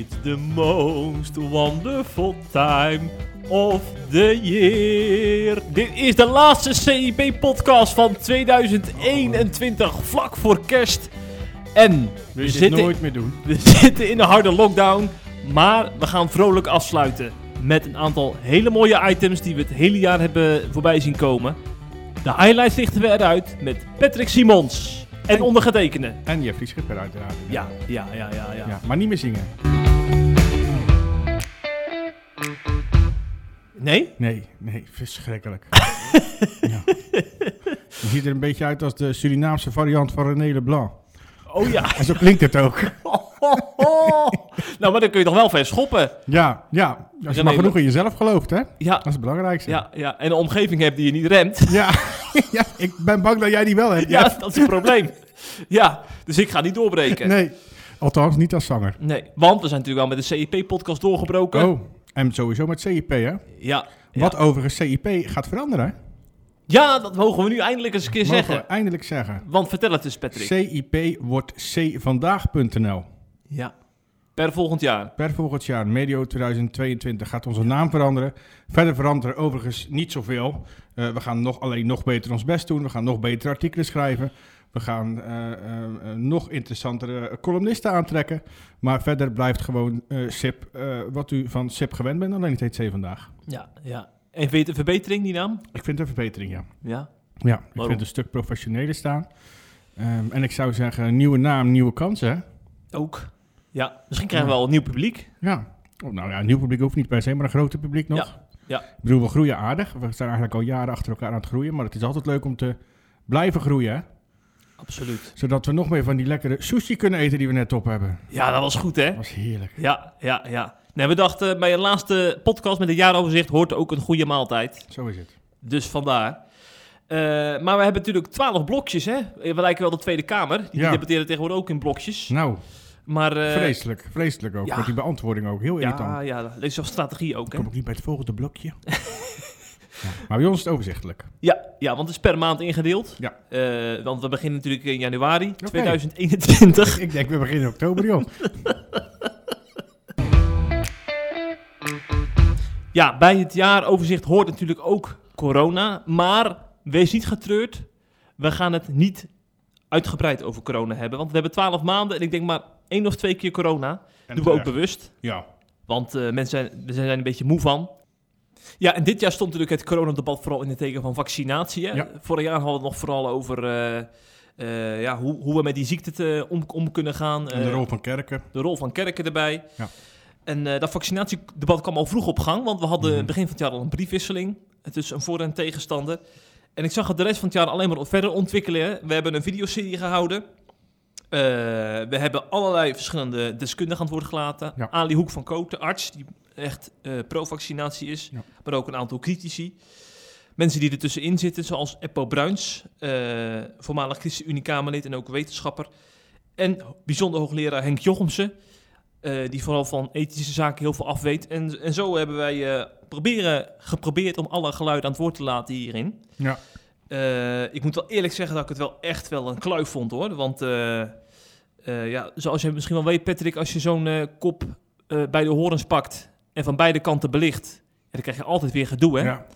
It's the most wonderful time of the year. Dit is de laatste CIP-podcast van 2021, vlak voor kerst. En we zitten, nooit meer doen? we zitten in een harde lockdown, maar we gaan vrolijk afsluiten. Met een aantal hele mooie items die we het hele jaar hebben voorbij zien komen. De highlights lichten we eruit met Patrick Simons en En- ondergetekende. En Jeffrey Schipper uiteraard. Ja, ja, ja, ja, ja. Ja, maar niet meer zingen. Nee? Nee, nee, verschrikkelijk. ja. Je ziet er een beetje uit als de Surinaamse variant van René Leblanc. Oh ja. En zo klinkt het ook. nou, maar dan kun je toch wel ver schoppen. Ja, ja. Als je maar genoeg in jezelf gelooft, hè? Ja, Dat is het belangrijkste. ja, ja. En een omgeving hebt die je niet remt. Ja. ja, ik ben bang dat jij die wel hebt. Ja, dat is een probleem. Ja, dus ik ga niet doorbreken. Nee, althans niet als zanger. Nee, want we zijn natuurlijk wel met de CIP-podcast doorgebroken. Oh, en sowieso met CIP, hè? Ja. ja. Wat overigens CIP gaat veranderen? Ja, dat mogen we nu eindelijk eens een keer Mogen zeggen. we eindelijk zeggen. Want vertel het eens, Patrick. CIP wordt cvandaag.nl. ja. Per volgend jaar. Per volgend jaar, medio 2022, gaat onze naam veranderen. Verder verandert er overigens niet zoveel. Eh, we gaan nog, alleen nog beter ons best doen. We gaan nog betere artikelen schrijven. We gaan eh, nog interessantere columnisten aantrekken. Maar verder blijft gewoon SIP wat u van SIP gewend bent. Alleen het heet C vandaag. Ja, ja. En vind je het een verbetering, die naam? Ik vind het een verbetering, ja. Ja. Ja, ik Waarom? vind het een stuk professioneler staan. Ehm, en ik zou zeggen, nieuwe naam, nieuwe kansen. Ook. Ja, misschien krijgen we wel een nieuw publiek. Ja. Oh, nou ja, een nieuw publiek hoeft niet per se, maar een groter publiek nog. Ja, ja. Ik bedoel, we groeien aardig. We zijn eigenlijk al jaren achter elkaar aan het groeien. Maar het is altijd leuk om te blijven groeien. Absoluut. Zodat we nog meer van die lekkere sushi kunnen eten die we net op hebben. Ja, dat was goed, hè? Dat was heerlijk. Ja, ja, ja. Nee, we dachten bij je laatste podcast met het jaaroverzicht hoort ook een goede maaltijd. Zo is het. Dus vandaar. Eh, maar we hebben natuurlijk twaalf blokjes, hè? We lijken wel de Tweede Kamer. Die Ja. debatteren tegenwoordig ook in blokjes. Nou, Maar, eh, vreselijk. Vreselijk ook. ja. Met die beantwoording ook. Heel irritant. ja, ja, dat is strategie ook, hè? Kom ik niet bij het volgende blokje. Maar bij ons is het overzichtelijk. Ja, ja, want het is per maand ingedeeld. Ja. Eh, want we beginnen natuurlijk in januari 2021. Ik denk, we beginnen in oktober, joh. Ja, bij het jaaroverzicht hoort natuurlijk ook corona. Maar wees niet getreurd. We gaan het niet uitgebreid over corona hebben. Want we hebben twaalf maanden en ik denk maar één of twee keer corona. En doen we ook bewust. Ja. Want eh, mensen zijn, we zijn er een beetje moe van. Ja, en dit jaar stond natuurlijk het coronadebat vooral in het teken van vaccinatie. Hè? Ja. Vorig jaar hadden we het nog vooral over eh, eh, ja, hoe, hoe we met die ziekte te, om, om kunnen gaan. En de Eh, rol van kerken. de rol van kerken erbij. Ja. En dat vaccinatiedebat kwam al vroeg op gang, want we hadden Mhm. begin van het jaar al een briefwisseling tussen een voor- en tegenstander. En ik zag het de rest van het jaar alleen maar verder ontwikkelen. We hebben een videoserie gehouden. Eh, we hebben allerlei verschillende deskundigen aan het woord gelaten. Ja. Ali Hoek van Koten, arts, die echt eh, pro-vaccinatie is, Ja. maar ook een aantal critici. Mensen die er tussenin zitten, zoals Eppo Bruins, eh, voormalig ChristenUnie-Kamerlid en ook wetenschapper. En bijzonder hoogleraar Henk Jochemsen, eh, die vooral van ethische zaken heel veel afweet. En, en zo hebben wij proberen, geprobeerd om alle geluiden aan het woord te laten hierin. Ja. Ik moet wel eerlijk zeggen dat ik het wel echt wel een kluif vond hoor. Want ja, zoals je misschien wel weet, Patrick, als je zo'n kop bij de horens pakt en van beide kanten belicht, ja, dan krijg je altijd weer gedoe. Hè? Ja.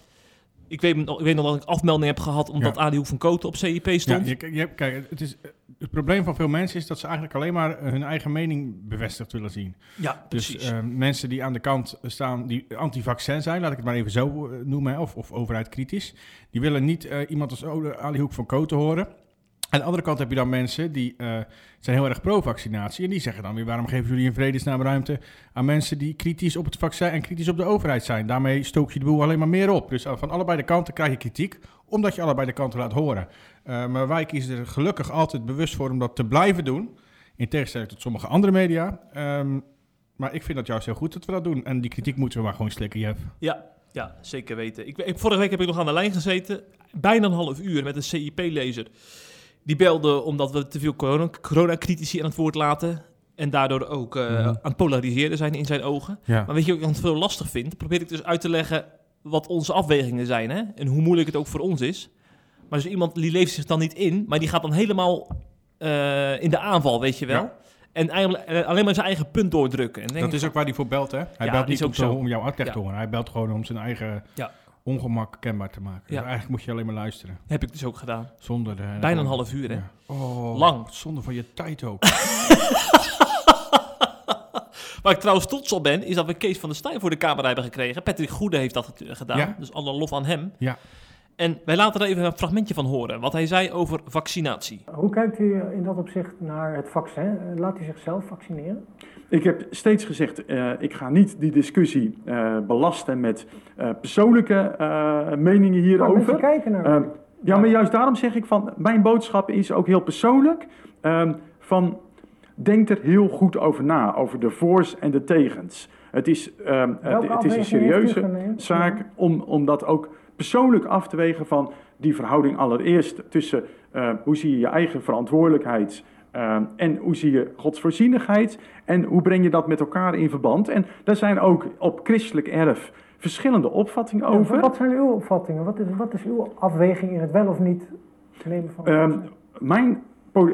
Ik, weet, nog- ik weet nog dat ik afmelding heb gehad omdat Ja. Ali Hoek van Koten op CIP Ja, stond. je, je, kijk, het, is, het probleem van veel mensen is dat ze eigenlijk alleen maar hun eigen mening bevestigd willen zien. Ja, Dus precies. eh, mensen die aan de kant staan, die anti-vaccin zijn, laat ik het maar even zo eh, noemen, of, of overheid kritisch, die willen niet eh, iemand als Ole- Ali Hoek van Koten horen. Aan de andere kant heb je dan mensen die eh, zijn heel erg pro-vaccinatie en die zeggen dan weer, waarom geven jullie in vredesnaam ruimte aan mensen die kritisch op het vaccin en kritisch op de overheid zijn? Daarmee stook je de boel alleen maar meer op. Dus eh, van allebei de kanten krijg je kritiek, omdat je allebei de kanten laat horen. Eh, maar wij kiezen er gelukkig altijd bewust voor om dat te blijven doen, in tegenstelling tot sommige andere media. Ehm, maar ik vind dat juist heel goed dat we dat doen. En die kritiek moeten we maar gewoon slikken, Jeff. Ja, ja, zeker weten. Ik- vorige week heb ik nog aan de lijn gezeten, bijna een half uur met een CIP-lezer. Die belde omdat we te veel corona- coronacritici aan het woord laten. En daardoor ook eh, Mhm. aan het polariseren zijn in zijn ogen. Ja. Maar weet je wat ik dan veel lastig vind? Probeer ik dus uit te leggen wat onze afwegingen zijn. Hè? En hoe moeilijk het ook voor ons is. Maar dus iemand die leeft zich dan niet in, maar die gaat dan helemaal eh, in de aanval, weet je wel. Ja. En eigenlijk, eh, alleen maar zijn eigen punt doordrukken. En denk Dat ik is ook waar hij voor belt, hè? Hij belt niet ook zo. om jouw uitleg te horen. Hij belt gewoon om zijn eigen Ja. Ongemak kenbaar te maken. Dus Ja. eigenlijk moet je alleen maar luisteren. heb ik dus ook gedaan. Zonder... eh, Bijna een half uur, hè? Ja. Oh, Lang. Zonde van je tijd ook. Waar ik trouwens trots op ben, is dat we Kees van der Staaij voor de camera hebben gekregen. Patrick Goede heeft dat get- gedaan, Ja. dus alle lof aan hem. Ja. En wij laten er even een fragmentje van horen, wat hij zei over vaccinatie. Hoe kijkt u in dat opzicht naar het vaccin? Eh, Laat u zichzelf vaccineren? Ik heb steeds gezegd, eh, ik ga niet die discussie eh, belasten met eh, persoonlijke meningen hierover. mensen kijken naar Ehm, ja, maar juist daarom zeg ik van, mijn boodschap is ook heel persoonlijk. ehm, van, denk er heel goed over na, over de voor's en de tegens. Het is, ehm, het, is een serieuze zaak om, om dat ook persoonlijk af te wegen van die verhouding allereerst tussen hoe zie je je eigen verantwoordelijkheid eh, en hoe zie je Gods voorzienigheid en hoe breng je dat met elkaar in verband. En daar zijn ook op christelijk erf verschillende opvattingen Ja, over. Wat zijn uw opvattingen? Wat is, wat is uw afweging in het wel of niet nemen van Ehm, vaccin? mijn,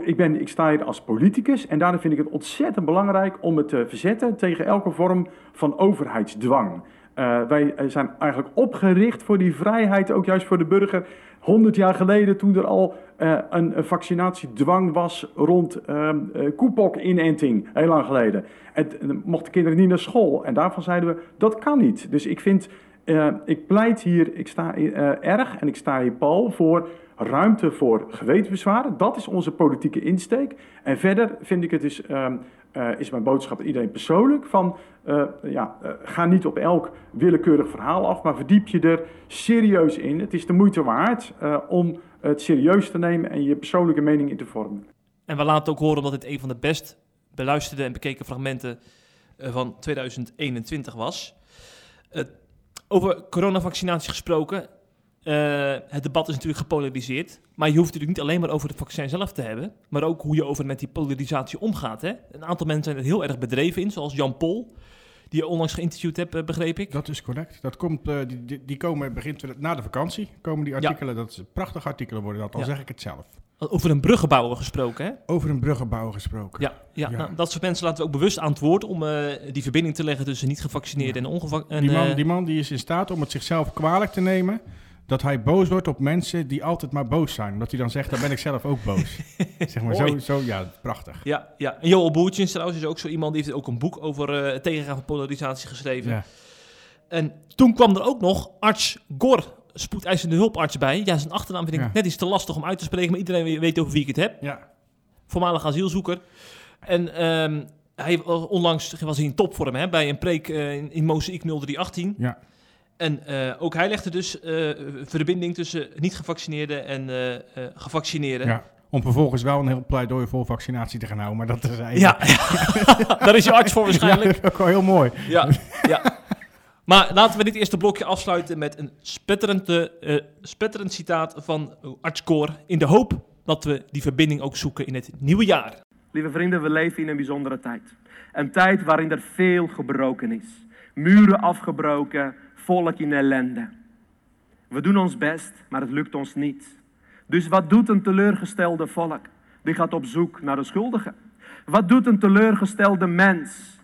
ik, ben, ik sta hier als politicus en daarom vind ik het ontzettend belangrijk om het te verzetten tegen elke vorm van overheidsdwang. Eh, wij eh, zijn eigenlijk opgericht voor die vrijheid, ook juist voor de burger. 100 jaar geleden, toen er al eh, een, vaccinatiedwang was rond ehm eh, koepok-inenting, heel lang geleden. En mochten kinderen niet naar school. En daarvan zeiden we, dat kan niet. Dus ik vind, eh, ik pleit hier, ik sta erg en ik sta hier pal voor ruimte voor gewetensbezwaren. Dat is onze politieke insteek. En verder vind ik het dus, ehm, eh, is mijn boodschap aan iedereen persoonlijk van, eh, ja, eh, ga niet op elk willekeurig verhaal af, maar verdiep je er serieus in. Het is de moeite waard om het serieus te nemen en je persoonlijke mening in te vormen. En we laten ook horen dat dit een van de best beluisterde en bekeken fragmenten van 2021 was. Over coronavaccinatie gesproken. Eh, het debat is natuurlijk gepolariseerd. Maar je hoeft natuurlijk niet alleen maar over het vaccin zelf te hebben. Maar ook hoe je over met die polarisatie omgaat. Hè? Een aantal mensen zijn er heel erg bedreven in. Zoals Jan Pol. Die je onlangs geïnterviewd hebt, eh, begreep ik. Dat is correct. Dat komt, eh, die, die, komen begint na de vakantie. Komen die artikelen, dat is prachtige artikelen worden dat, al Ja. zeg ik het zelf. Over een bruggenbouwer gesproken. Hè? Over een bruggenbouw gesproken. Ja, ja, Ja. Nou, dat soort mensen laten we ook bewust aan het woord. Om die verbinding te leggen tussen niet-gevaccineerden en ongevaccineerden. Die man, die man die is in staat om het zichzelf kwalijk te nemen dat hij boos wordt op mensen die altijd maar boos zijn. Omdat hij dan zegt, dan ben ik zelf ook boos. zeg maar zo, zo, ja, prachtig. Ja, ja. En Joel Boertjens trouwens is ook zo iemand die heeft ook een boek over eh, het tegengaan van polarisatie geschreven. Ja. En toen kwam er ook nog arts Gor, spoedeisende hulparts bij. Ja, zijn achternaam vind ik Ja. net iets te lastig om uit te spreken, maar iedereen weet over wie ik het heb. Ja. Voormalig asielzoeker. En ehm, hij onlangs was hij in topvorm hè, bij een preek eh, in, in Mozaïek 0318. Ja. En eh, ook hij legde dus eh, verbinding tussen niet-gevaccineerden en eh, eh, gevaccineerden. ja. Om vervolgens wel een heel pleidooi voor vaccinatie te gaan houden. Maar dat is eigenlijk... Ja, daar is je arts voor waarschijnlijk. Ja, ook wel heel mooi. Ja, ja. Maar laten we dit eerste blokje afsluiten met een spetterend, eh, spetterend citaat van Arts Koor. In de hoop dat we die verbinding ook zoeken in het nieuwe jaar. Lieve vrienden, we leven in een bijzondere tijd. Een tijd waarin er veel gebroken is. Muren afgebroken, volk in ellende. We doen ons best, maar het lukt ons niet. Dus wat doet een teleurgestelde volk? Die gaat op zoek naar de schuldigen. Wat doet een teleurgestelde mens?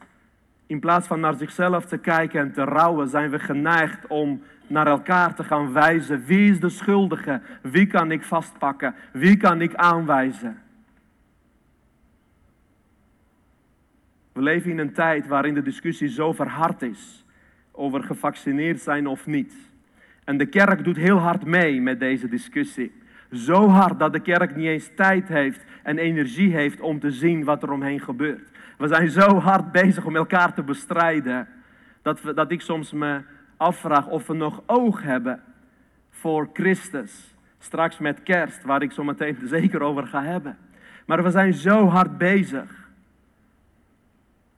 In plaats van naar zichzelf te kijken en te rouwen, zijn we geneigd om naar elkaar te gaan wijzen. Wie is de schuldige? Wie kan ik vastpakken? Wie kan ik aanwijzen? We leven in een tijd waarin de discussie zo verhard is over gevaccineerd zijn of niet. En de kerk doet heel hard mee met deze discussie. Zo hard dat de kerk niet eens tijd heeft en energie heeft om te zien wat er omheen gebeurt. We zijn zo hard bezig om elkaar te bestrijden dat, we, dat ik soms me afvraag of we nog oog hebben voor Christus. Straks met kerst, waar ik zo meteen zeker over ga hebben. Maar we zijn zo hard bezig.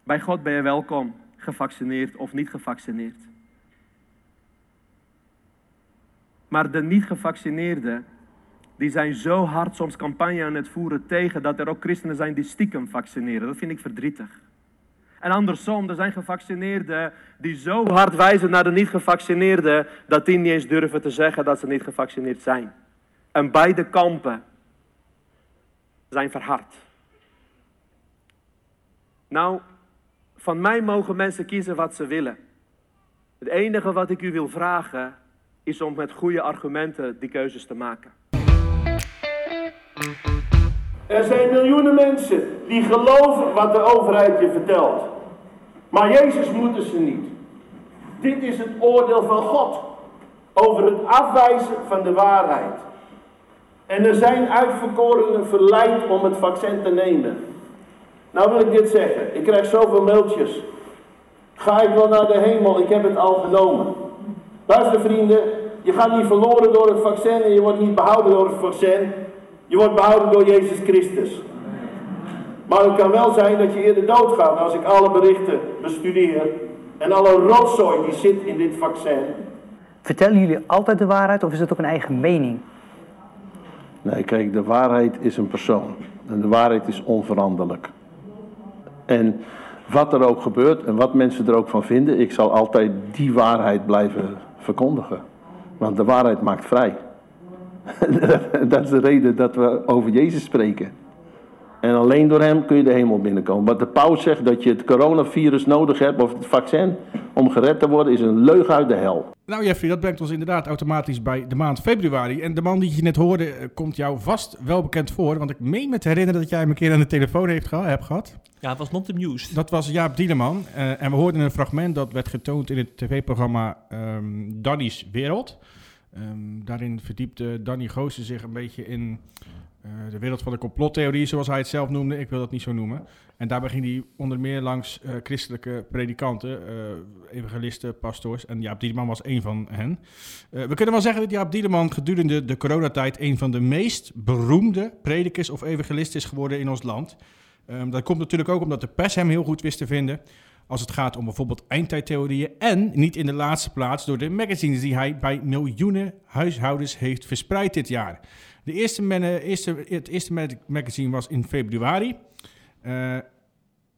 Bij God ben je welkom, gevaccineerd of niet gevaccineerd. Maar de niet gevaccineerden, die zijn zo hard soms campagne aan het voeren tegen dat er ook christenen zijn die stiekem vaccineren. Dat vind ik verdrietig. En andersom, er zijn gevaccineerden die zo hard wijzen naar de niet gevaccineerden, dat die niet eens durven te zeggen dat ze niet gevaccineerd zijn. En beide kampen zijn verhard. Nou, van mij mogen mensen kiezen wat ze willen. Het enige wat ik u wil vragen is om met goede argumenten die keuzes te maken. Er zijn miljoenen mensen die geloven wat de overheid je vertelt. Maar Jezus moeten ze niet. Dit is het oordeel van God over het afwijzen van de waarheid. En er zijn uitverkorenen verleid om het vaccin te nemen. Nou wil ik dit zeggen. Ik krijg zoveel mailtjes. Ga ik wel naar de hemel? Ik heb het al genomen. Luister vrienden, je gaat niet verloren door het vaccin en je wordt niet behouden door het vaccin. Je wordt behouden door Jezus Christus. Maar het kan wel zijn dat je eerder doodgaat als ik alle berichten bestudeer en alle rotzooi die zit in dit vaccin. Vertellen jullie altijd de waarheid of is het ook een eigen mening? Nee, kijk, de waarheid is een persoon. En de waarheid is onveranderlijk. En wat er ook gebeurt en wat mensen er ook van vinden, ik zal altijd die waarheid blijven verkondigen. Want de waarheid maakt vrij. dat is de reden dat we over Jezus spreken. En alleen door hem kun je de hemel binnenkomen. Wat de paus zegt dat je het coronavirus nodig hebt, of het vaccin, om gered te worden, is een leugen uit de hel. Nou Jeffrey, dat brengt ons inderdaad automatisch bij de maand februari. En de man die je net hoorde, eh, komt jou vast wel bekend voor. Want ik meen me te herinneren dat jij hem een keer aan de telefoon heeft geha- hebt gehad. Ja, het was not the news. Dat was Jaap Dieleman. Eh, en we hoorden een fragment dat werd getoond in het tv-programma ehm Danny's Wereld. Ehm, daarin verdiepte Danny Goosen zich een beetje in eh, de wereld van de complottheorie, zoals hij het zelf noemde. Ik wil dat niet zo noemen. En daarbij ging hij onder meer langs eh, christelijke predikanten, eh, evangelisten, pastoors. En Jaap Dieleman was één van hen. We kunnen wel zeggen dat Jaap Dieleman gedurende de coronatijd een van de meest beroemde predikers of evangelisten is geworden in ons land. Ehm, dat komt natuurlijk ook omdat de pers hem heel goed wist te vinden. Als het gaat om bijvoorbeeld eindtijdtheorieën. En niet in de laatste plaats door de magazines die hij bij miljoenen huishoudens heeft verspreid dit jaar. De eerste, eerste, het eerste mag- magazine was in februari. Eh,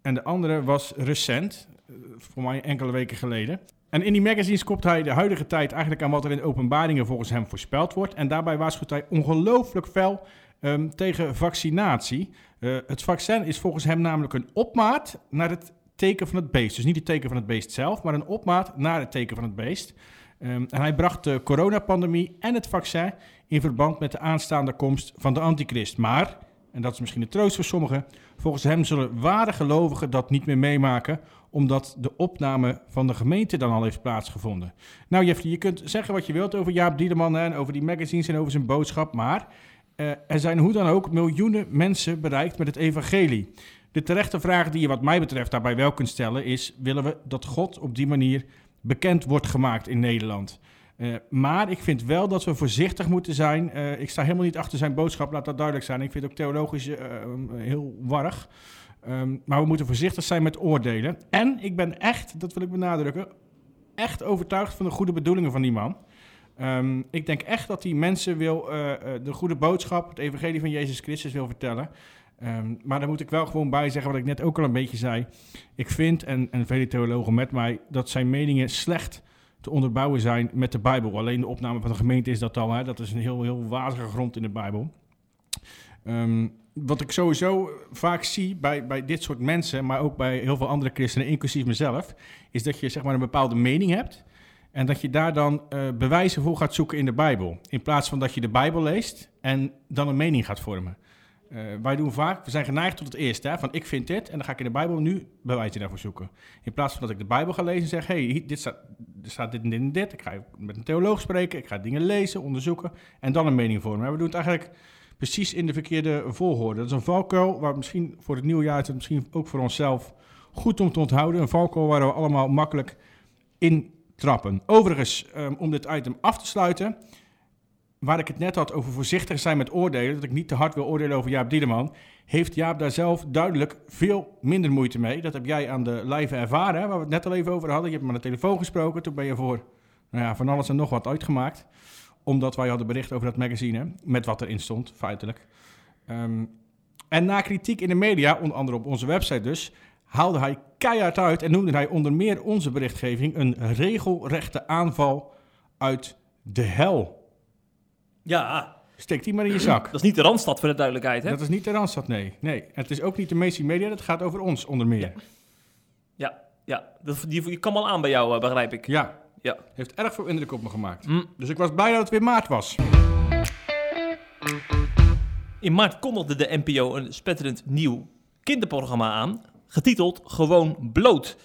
en de andere was recent, eh, voor mij enkele weken geleden. En in die magazines kopt hij de huidige tijd eigenlijk aan wat er in openbaringen volgens hem voorspeld wordt. En daarbij waarschuwt hij ongelooflijk fel ehm, tegen vaccinatie. Eh, het vaccin is volgens hem namelijk een opmaat naar het teken van het beest. Dus niet het teken van het beest zelf, maar een opmaat naar het teken van het beest. Ehm, en hij bracht de coronapandemie en het vaccin in verband met de aanstaande komst van de antichrist. Maar, en dat is misschien de troost voor sommigen, volgens hem zullen ware gelovigen dat niet meer meemaken, omdat de opname van de gemeente dan al heeft plaatsgevonden. Nou Jeffrey, je kunt zeggen wat je wilt over Jaap Dieleman hè, en over die magazines en over zijn boodschap, maar eh, er zijn hoe dan ook miljoenen mensen bereikt met het evangelie. De terechte vraag die je wat mij betreft daarbij wel kunt stellen is, willen we dat God op die manier bekend wordt gemaakt in Nederland? Eh, maar ik vind wel dat we voorzichtig moeten zijn. Eh, ik sta helemaal niet achter zijn boodschap, laat dat duidelijk zijn. Ik vind het ook theologisch eh, heel warrig. Ehm, maar we moeten voorzichtig zijn met oordelen. En ik ben echt, dat wil ik benadrukken, echt overtuigd van de goede bedoelingen van die man. Ehm, ik denk echt dat hij mensen wil, de goede boodschap, het evangelie van Jezus Christus wil vertellen. Ehm, maar daar moet ik wel gewoon bij zeggen wat ik net ook al een beetje zei. Ik vind, en, en vele theologen met mij, dat zijn meningen slecht te onderbouwen zijn met de Bijbel. Alleen de opname van de gemeente is dat al. Hè? Dat is een heel, heel wazige grond in de Bijbel. Ehm, wat ik sowieso vaak zie bij, bij dit soort mensen, maar ook bij heel veel andere christenen, inclusief mezelf, is dat je zeg maar een bepaalde mening hebt. En dat je daar dan eh, bewijzen voor gaat zoeken in de Bijbel. In plaats van dat je de Bijbel leest en dan een mening gaat vormen. Eh, wij doen vaak, we zijn geneigd tot het eerste, hè, van ik vind dit en dan ga ik in de Bijbel nu bewijzen daarvoor zoeken. In plaats van dat ik de Bijbel ga lezen en zeg, hey, dit staat, er staat dit en dit en dit. Ik ga met een theoloog spreken, ik ga dingen lezen, onderzoeken en dan een mening vormen. We doen het eigenlijk precies in de verkeerde volgorde. Dat is een valkuil waar misschien voor het nieuwe jaar het misschien ook voor onszelf goed om te onthouden. Een valkuil waar we allemaal makkelijk in trappen. Overigens, um, om dit item af te sluiten, waar ik het net had over voorzichtig zijn met oordelen, dat ik niet te hard wil oordelen over Jaap Dieleman, heeft Jaap daar zelf duidelijk veel minder moeite mee. Dat heb jij aan de live ervaren, waar we het net al even over hadden. Je hebt me aan de telefoon gesproken, toen ben je voor nou ja, van alles en nog wat uitgemaakt. Omdat wij hadden bericht over dat magazine, met wat erin stond, feitelijk. Um, en na kritiek in de media, onder andere op onze website dus, haalde hij keihard uit en noemde hij onder meer onze berichtgeving een regelrechte aanval uit de hel. Ja, Steek die maar in je zak. Dat is niet de Randstad voor de duidelijkheid, hè? Dat is niet de Randstad, nee. nee. Het is ook niet de mainstream media, dat gaat over ons onder meer. Ja, ja. Dat, die, die kan wel aan bij jou, eh, begrijp ik. Ja, Ja. heeft erg veel indruk op me gemaakt. Mm. Dus ik was blij dat het weer maart was. In maart kondigde de NPO een spetterend nieuw kinderprogramma aan, getiteld Gewoon Bloot.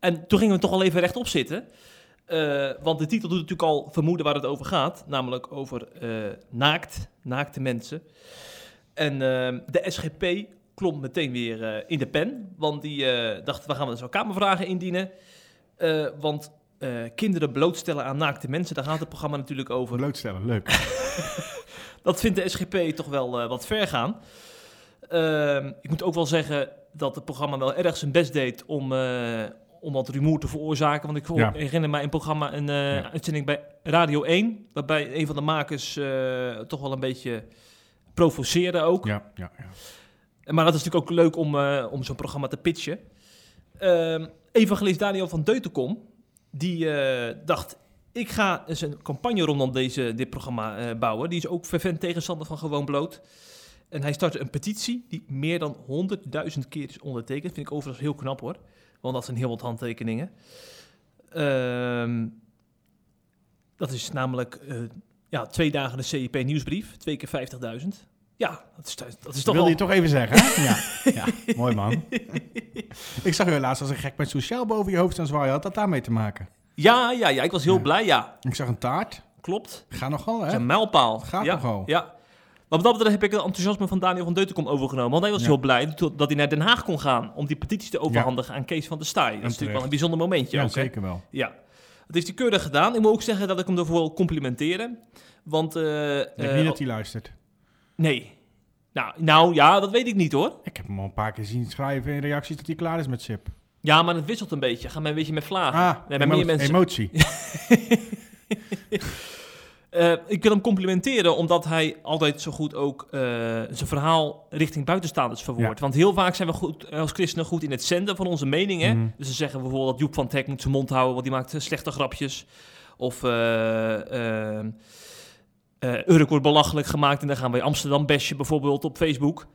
En toen gingen we toch al even rechtop zitten. Eh, want de titel doet natuurlijk al vermoeden waar het over gaat. Namelijk over eh, naakt, naakte mensen. En eh, de SGP klom meteen weer eh, in de pen. Want die dacht, we gaan wel wat kamervragen indienen. Want kinderen blootstellen aan naakte mensen, daar gaat het programma natuurlijk over. Blootstellen, leuk. Dat vindt de SGP toch wel wat ver gaan. Ehm, ik moet ook wel zeggen dat het programma wel erg zijn best deed om, om wat rumoer te veroorzaken. Want ik Ja. herinner mij een programma, een eh, Ja. uitzending bij Radio 1, waarbij een van de makers eh, toch wel een beetje provoceerde ook. Ja, ja, ja. Maar dat is natuurlijk ook leuk om, eh, om zo'n programma te pitchen. Ehm evangelist Daniel van Deutenkom, die dacht... ik ga eens een campagne rondom deze, dit programma bouwen. Die is ook fervent tegenstander van Gewoon Bloot. En hij startte een petitie die meer dan 100.000 keer is ondertekend. Vind ik overigens heel knap hoor. Want dat zijn heel wat handtekeningen. Ehm, dat is namelijk eh, ja, twee dagen de CIP nieuwsbrief. Twee keer 50.000. Ja, dat is, dat is toch wel... je toch even zeggen? Ja, ja mooi man. ik zag je laatst als een gek met sociaal boven je hoofd aan zwaaien. Had dat daarmee te maken? Ja, ja, ja, ik was heel Ja. blij, ja. Ik zag een taart. Klopt. Ga nogal, hè? een mijlpaal. Gaat ja, nogal. Ja. Maar wat dat betreft heb ik het enthousiasme van Daniel van Deutenkom overgenomen. Want hij was Ja. heel blij dat hij naar Den Haag kon gaan om die petitie te overhandigen aan Kees van der Staaij. Dat is natuurlijk wel een bijzonder momentje Ja, ook, hè? zeker wel. Ja. Dat heeft hij keurig gedaan. Ik moet ook zeggen dat ik hem ervoor wil complimenteren. Want... eh, Ik eh, niet dat hij luistert. Nee. Nou, nou, ja, dat weet ik niet hoor. Ik heb hem al een paar keer zien schrijven in reacties dat hij klaar is met Sip. Ja, maar het wisselt een beetje. Ga mij een beetje met vlagen. Ah, nee, bij meer mensen. emotie. Eh, ik wil hem complimenteren omdat hij altijd zo goed ook eh, zijn verhaal richting buitenstaanders verwoordt. Want heel vaak zijn we goed, eh, als christenen goed in het zenden van onze meningen. Mhm. Dus ze zeggen bijvoorbeeld dat Joep van Teck moet zijn mond houden, want die maakt slechte grapjes. Of eh, Urk wordt belachelijk gemaakt en dan gaan we Amsterdam bashen bijvoorbeeld op Facebook.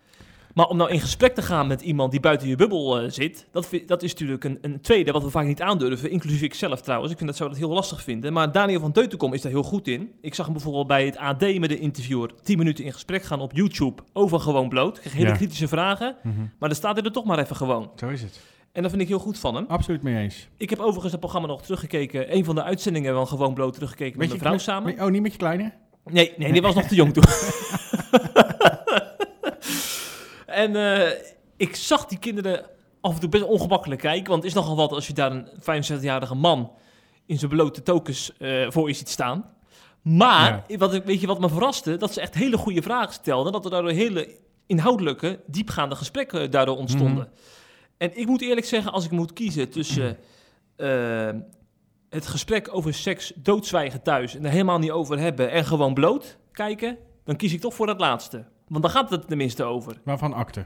Maar om nou in gesprek te gaan met iemand die buiten je bubbel eh, zit, dat, dat is natuurlijk een, een tweede wat we vaak niet aandurven, inclusief ik zelf trouwens. Ik vind dat zou dat heel lastig vinden. Maar Daniel van Deutenkom is daar heel goed in. Ik zag hem bijvoorbeeld bij het AD met de interviewer 10 minuten in gesprek gaan op YouTube over gewoon bloot. Ik kreeg hele Ja. kritische vragen, Mhm. maar dan staat hij er toch maar even gewoon. Zo is het. En dat vind ik heel goed van hem. Absoluut mee eens. Ik heb overigens het programma nog teruggekeken, een van de uitzendingen van Gewoon Bloot teruggekeken met mijn vrouw samen. Oh, niet met je kleine? Nee, nee, die was nog te jong toen. en eh, ik zag die kinderen af en toe best ongemakkelijk kijken. Want het is nogal wat als je daar een 65-jarige man in zijn blote tokens eh, voor je ziet staan. Maar, wat, ik- weet je wat me verraste? Dat ze echt hele goede vragen stelden. Dat er daardoor hele inhoudelijke, diepgaande gesprekken daardoor ontstonden. En ik moet eerlijk zeggen, als ik moet kiezen tussen eh, het gesprek over seks doodzwijgen thuis en er helemaal niet over hebben en gewoon bloot kijken, dan kies ik toch voor dat laatste. Want dan gaat het tenminste over. Waarvan akte?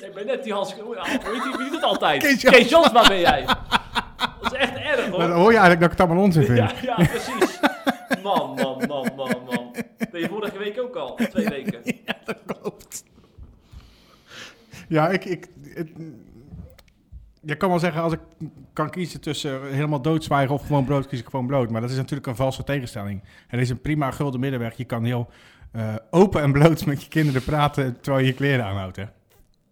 Ik ben net die Hans... Wie doet het altijd? Kees Kees, Jansma. Jansma ben jij. Dat is echt erg hoor. Maar dan hoor je eigenlijk dat ik het allemaal onzin vind. Ja, ja, precies. Man, man, man, man, man. Ben je vorige week ook al? Twee weken. Ja, ik... ik het- je kan wel zeggen, als ik kan kiezen tussen helemaal doodzwijgen of gewoon brood, kies ik gewoon brood. Maar dat is natuurlijk een valse tegenstelling. Er is een prima gulden middenweg. Je kan heel eh, open en bloot met je kinderen praten terwijl je je kleren aanhoudt. Hè?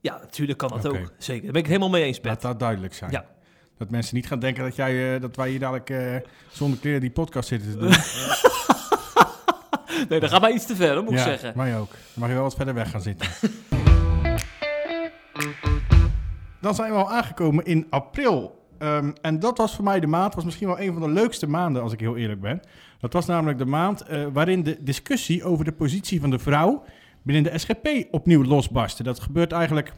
Ja, natuurlijk kan dat ook. Zeker. Daar ben ik het helemaal mee eens, Pet. Laat dat duidelijk zijn. Ja. Dat mensen niet gaan denken dat, jij, eh, dat wij hier dadelijk eh, zonder kleren die podcast zitten te doen. Nee, dat gaat mij iets te ver, moet ja, ik zeggen. mij ook. Dan mag je wel wat verder weg gaan zitten. Dan zijn we al aangekomen in april. Ehm, en dat was voor mij de maand, was misschien wel een van de leukste maanden, als ik heel eerlijk ben. Dat was namelijk de maand eh, waarin de discussie over de positie van de vrouw binnen de SGP opnieuw losbarstte. Dat gebeurt eigenlijk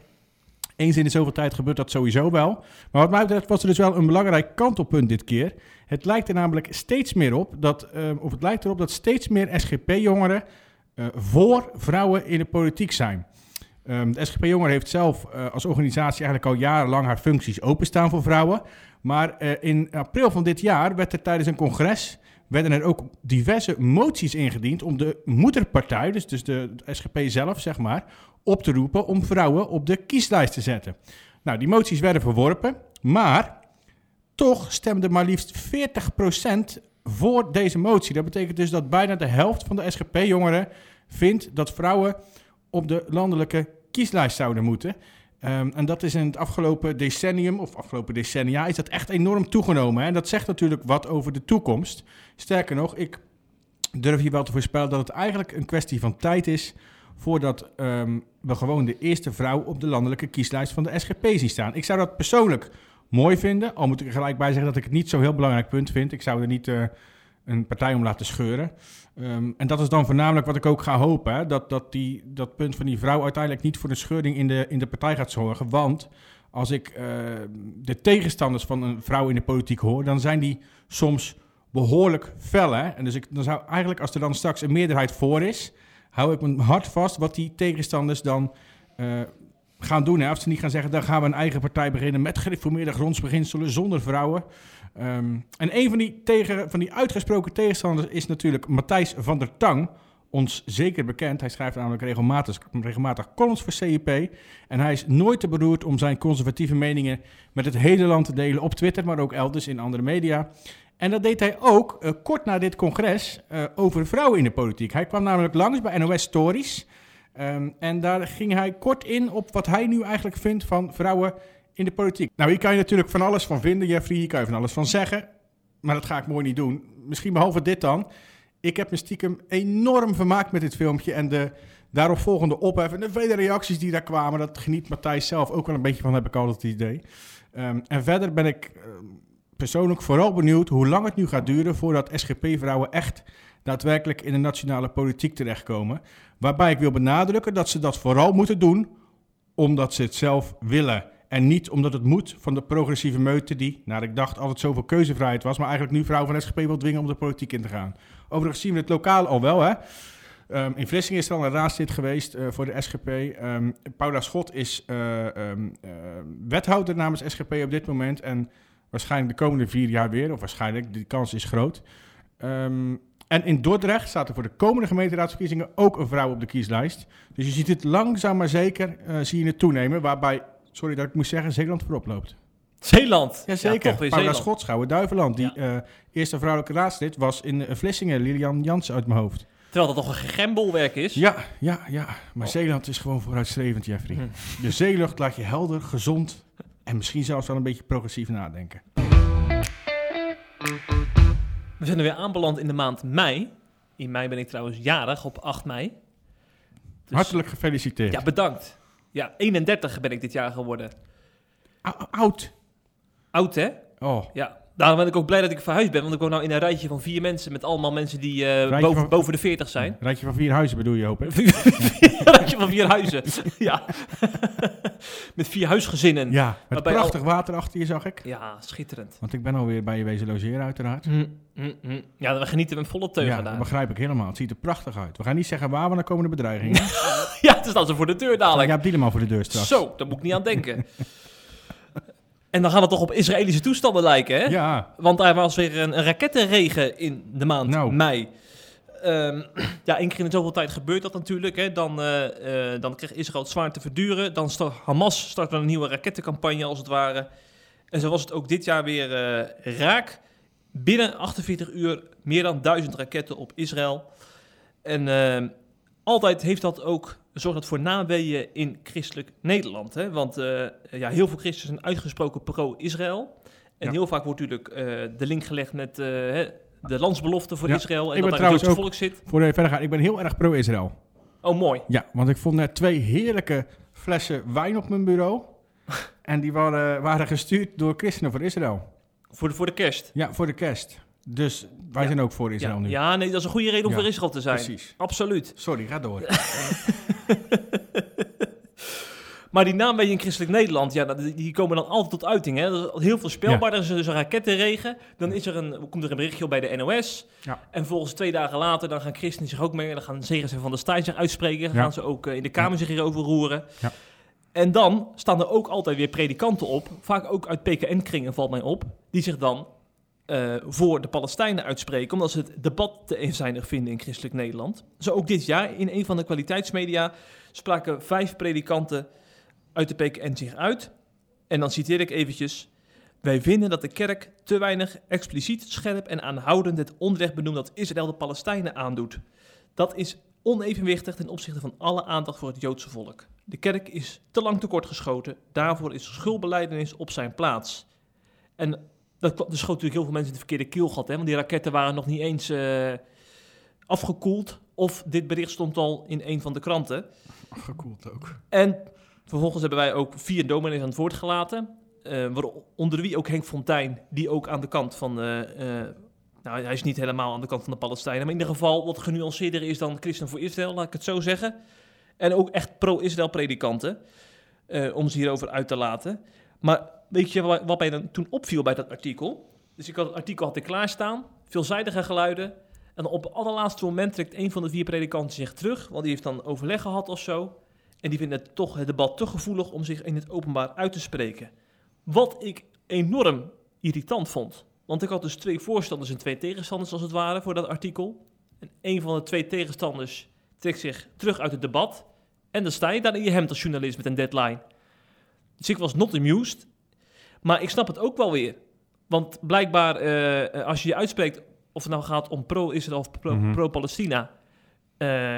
eens in de zoveel tijd gebeurt dat sowieso wel. Maar wat mij betreft was er dus wel een belangrijk kantelpunt dit keer. Het lijkt er namelijk steeds meer op dat, eh, of het lijkt erop dat steeds meer SGP-jongeren eh, voor vrouwen in de politiek zijn. Ehm, de SGP Jongeren heeft zelf eh, als organisatie eigenlijk al jarenlang haar functies openstaan voor vrouwen. Maar eh, in april van dit jaar werd er tijdens een congres werden er ook diverse moties ingediend om de moederpartij, dus, dus de, de SGP zelf, zeg maar, op te roepen om vrouwen op de kieslijst te zetten. Nou, die moties werden verworpen, maar toch stemde maar liefst 40% voor deze motie. Dat betekent dus dat bijna de helft van de SGP-jongeren vindt dat vrouwen op de landelijke kieslijst zouden moeten. Ehm, en dat is in het afgelopen decennium, of afgelopen decennia, is dat echt enorm toegenomen. Hè? En dat zegt natuurlijk wat over de toekomst. Sterker nog, ik durf hier wel te voorspellen dat het eigenlijk een kwestie van tijd is voordat ehm, we gewoon de eerste vrouw op de landelijke kieslijst van de SGP zien staan. Ik zou dat persoonlijk mooi vinden, al moet ik er gelijk bij zeggen dat ik het niet zo'n heel belangrijk punt vind. Ik zou er niet eh, een partij om laten scheuren. Ehm, en dat is dan voornamelijk wat ik ook ga hopen, hè? Dat, dat die, dat punt van die vrouw uiteindelijk niet voor een scheuring in de, in de partij gaat zorgen. Want als ik eh, de tegenstanders van een vrouw in de politiek hoor, dan zijn die soms behoorlijk fel. Hè? En dus ik, dan zou eigenlijk, als er dan straks een meerderheid voor is, hou ik mijn hart vast wat die tegenstanders dan eh, gaan doen. Hè? Of ze niet gaan zeggen, dan gaan we een eigen partij beginnen met gereformeerde grondsbeginselen zonder vrouwen. Ehm, en een van die, tegen, van die uitgesproken tegenstanders is natuurlijk Matthijs van der Tang. Ons zeker bekend. Hij schrijft namelijk regelmatig, regelmatig columns voor CIP. En hij is nooit te beroerd om zijn conservatieve meningen met het hele land te delen op Twitter, maar ook elders in andere media. En dat deed hij ook eh, kort na dit congres eh, over vrouwen in de politiek. Hij kwam namelijk langs bij NOS Stories. Ehm, en daar ging hij kort in op wat hij nu eigenlijk vindt van vrouwen in de politiek. Nou, hier kan je natuurlijk van alles van vinden, Jeffrey. Hier kan je van alles van zeggen. Maar dat ga ik mooi niet doen. Misschien behalve dit dan. Ik heb me stiekem enorm vermaakt met dit filmpje. En de daarop volgende ophef en de vele reacties die daar kwamen. Dat geniet Matthijs zelf ook wel een beetje van, heb ik altijd het idee. Ehm, en verder ben ik ehm, persoonlijk vooral benieuwd hoe lang het nu gaat duren voordat SGP-vrouwen echt daadwerkelijk in de nationale politiek terechtkomen. Waarbij ik wil benadrukken dat ze dat vooral moeten doen omdat ze het zelf willen. En niet omdat het moet van de progressieve meute die, naar ik dacht, altijd zoveel keuzevrijheid was, maar eigenlijk nu vrouwen van SGP wil dwingen om de politiek in te gaan. Overigens zien we het lokaal al wel, hè. Ehm, in Vlissingen is er al een raadslid geweest uh, voor de SGP. Um, Paula Schot is uh, um, uh, wethouder namens SGP op dit moment. En waarschijnlijk de komende vier jaar weer, of waarschijnlijk, die kans is groot. en in Dordrecht staat er voor de komende gemeenteraadsverkiezingen ook een vrouw op de kieslijst. Dus je ziet het langzaam maar zeker zie je het toenemen, waarbij sorry dat ik moest zeggen, Zeeland voorop loopt. Zeeland? Jazeker. Ja, Paula Schotschouwen, Duiveland. Die ja. uh, eerste vrouwelijke raadslid was in uh, Vlissingen, Lilian Jansen uit mijn hoofd. Terwijl dat toch een gembolwerk is? Ja, ja, ja. Maar oh. Zeeland is gewoon vooruitstrevend, Jeffrey. Hm. De zeelucht laat je helder, gezond en misschien zelfs wel een beetje progressief nadenken. We zijn er weer aanbeland in de maand mei. In mei ben ik trouwens jarig, op 8 mei. Dus, Hartelijk gefeliciteerd. Ja, bedankt. Ja, 31 ben ik dit jaar geworden. oud. Oud, hè? Oh. Ja, daarom ben ik ook blij dat ik verhuisd ben. Want ik woon nou in een rijtje van vier mensen met allemaal mensen die uh, boven, van, boven de 40 zijn. Een rijtje van vier huizen bedoel je, hoop ik? rijtje van vier huizen, ja. met vier huisgezinnen. Ja, met prachtig al... water achter je, zag ik. Ja, schitterend. Want ik ben alweer bij je wezen logeren, uiteraard. Mm, mm, mm. Ja, we genieten met volle teugen ja, daar. dat begrijp ik helemaal. Het ziet er prachtig uit. We gaan niet zeggen waar, want dan komen de bedreigingen. ja, het is dan zo voor de deur dadelijk. Ja, Dieleman voor de deur straks. Zo, daar moet ik niet aan denken. En dan gaat het toch op Israëlische toestanden lijken, hè? Ja. Want er was weer een, een rakettenregen in de maand nou. mei. Um, ja, één keer in zoveel tijd gebeurt dat natuurlijk. Hè. Dan, uh, uh, dan krijgt Israël het zwaar te verduren. Dan start Hamas start een nieuwe rakettencampagne, als het ware. En zo was het ook dit jaar weer uh, raak. Binnen 48 uur meer dan duizend raketten op Israël. En ehm, altijd heeft dat ook zorgt dat voor naweeën in christelijk Nederland. Hè? Want uh, ja, heel veel christenen zijn uitgesproken pro-Israël. En ja. heel vaak wordt natuurlijk uh, de link gelegd met uh, de landsbelofte voor ja. Israël. En ik ben dat trouwens volk zit. Voor de verder gaan, ik ben heel erg pro-Israël. Oh, mooi. Ja, want ik vond net twee heerlijke flessen wijn op mijn bureau. en die waren, waren gestuurd door christenen voor Israël. Voor de, voor de kerst? Ja, voor de kerst. Dus wij ja. zijn ook voor Israël ja. nu. Ja, nee, dat is een goede reden om Ja, voor Israël te zijn. precies. Absoluut. Sorry, ga door. maar die naam in christelijk Nederland, ja, dat- die komen dan altijd tot uiting. Hè? Er is heel veel speelbaar. Er is dus een rakettenregen. Dan is er een, komt er een berichtje op bij de NOS. Ja. En volgens twee dagen later dan gaan christenen zich ook mee. Dan gaan Zegers en Van der Staaij zich uitspreken. Dan gaan ze ook eh, in de Kamer zich hierover roeren. Ja. En dan staan er ook altijd weer predikanten op. Vaak ook uit PKN-kringen valt mij op. Die zich dan eh, voor de Palestijnen uitspreken, omdat ze het debat te eenzijdig vinden in christelijk Nederland. Zo ook dit jaar in een van de kwaliteitsmedia spraken vijf predikanten uit de PKN zich uit. En dan citeer ik eventjes. Wij vinden dat de kerk te weinig expliciet, scherp en aanhoudend het onrecht benoemt dat Israël de Palestijnen aandoet. Dat is onevenwichtig ten opzichte van alle aandacht voor het Joodse volk. De kerk is te lang tekortgeschoten, daarvoor is schuldbeleidenis op zijn plaats. En dat er schoot natuurlijk heel veel mensen in het verkeerde keelgat, hè, want die raketten waren nog niet eens eh, afgekoeld. Of dit bericht stond al in een van de kranten. Gekoeld ook. En vervolgens hebben wij ook vier dominees aan het woord gelaten. eh, waaronder wie ook Henk Fontijn, die ook aan de kant van... eh, nou, hij is niet helemaal aan de kant van de Palestijnen... maar in ieder geval wat genuanceerder is dan Christen voor Israël, laat ik het zo zeggen. En ook echt pro-Israël predikanten, om ze hierover uit te laten. Maar weet je wat, mij dan toen opviel bij dat artikel? Dus ik had het artikel had ik klaarstaan, veelzijdige geluiden... En op het allerlaatste moment trekt een van de vier predikanten zich terug, want die heeft dan overleg gehad of zo. En die vinden het toch het debat te gevoelig om zich in het openbaar uit te spreken. Wat ik enorm irritant vond. Want ik had dus twee voorstanders en twee tegenstanders als het ware voor dat artikel. En een van de twee tegenstanders trekt zich terug uit het debat. En dan sta je daar in je hemd als journalist met een deadline. Dus ik was not amused. Maar ik snap het ook wel weer. Want blijkbaar, eh, als je je uitspreekt, of het nou gaat om pro-Israël of pro- Mhm. pro-Palestina, eh,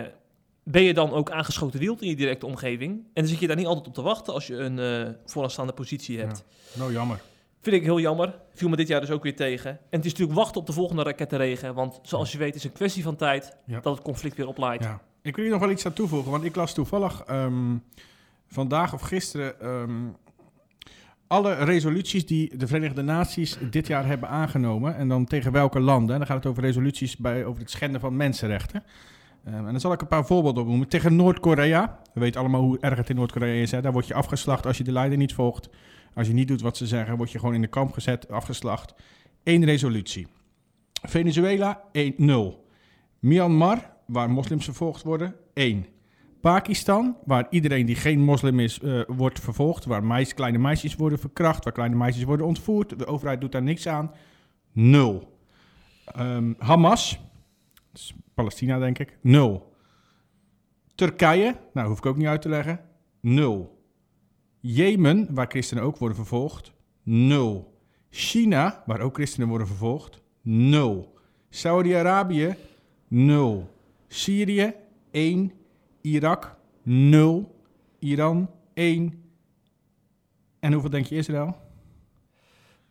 ben je dan ook aangeschoten wild in je directe omgeving. En dan zit je daar niet altijd op te wachten als je een eh vooraanstaande positie hebt. Nou, jammer. Vind ik heel jammer. Viel me dit jaar dus ook weer tegen. En het is natuurlijk wachten op de volgende rakettenregen. Want zoals je weet is het een kwestie van tijd Ja. dat het conflict weer oplaait. Ja. Ik wil hier nog wel iets aan toevoegen, want ik las toevallig ehm, vandaag of gisteren ehm, alle resoluties die de Verenigde Naties dit jaar hebben aangenomen. En dan tegen welke landen. En dan gaat het over resoluties bij, over het schenden van mensenrechten. Ehm, en dan zal ik een paar voorbeelden opnoemen. Tegen Noord-Korea. We weten allemaal hoe erg het in Noord-Korea is. Hè? Daar word je afgeslacht als je de leider niet volgt. Als je niet doet wat ze zeggen, word je gewoon in de kamp gezet, afgeslacht. Eén resolutie. Venezuela 1-0. Myanmar, waar moslims vervolgd worden, 1. Pakistan, waar iedereen die geen moslim is, eh, wordt vervolgd. Waar kleine meisjes worden verkracht, waar kleine meisjes worden ontvoerd. De overheid doet daar niks aan. 0. Ehm, Hamas, Palestina denk ik, 0. Turkije, nou hoef ik ook niet uit te leggen, 0. Jemen, waar christenen ook worden vervolgd, 0. China, waar ook christenen worden vervolgd, 0. Saudi-Arabië, 0. Syrië, 1. Irak, 0. Iran, 1. En hoeveel denk je Israël?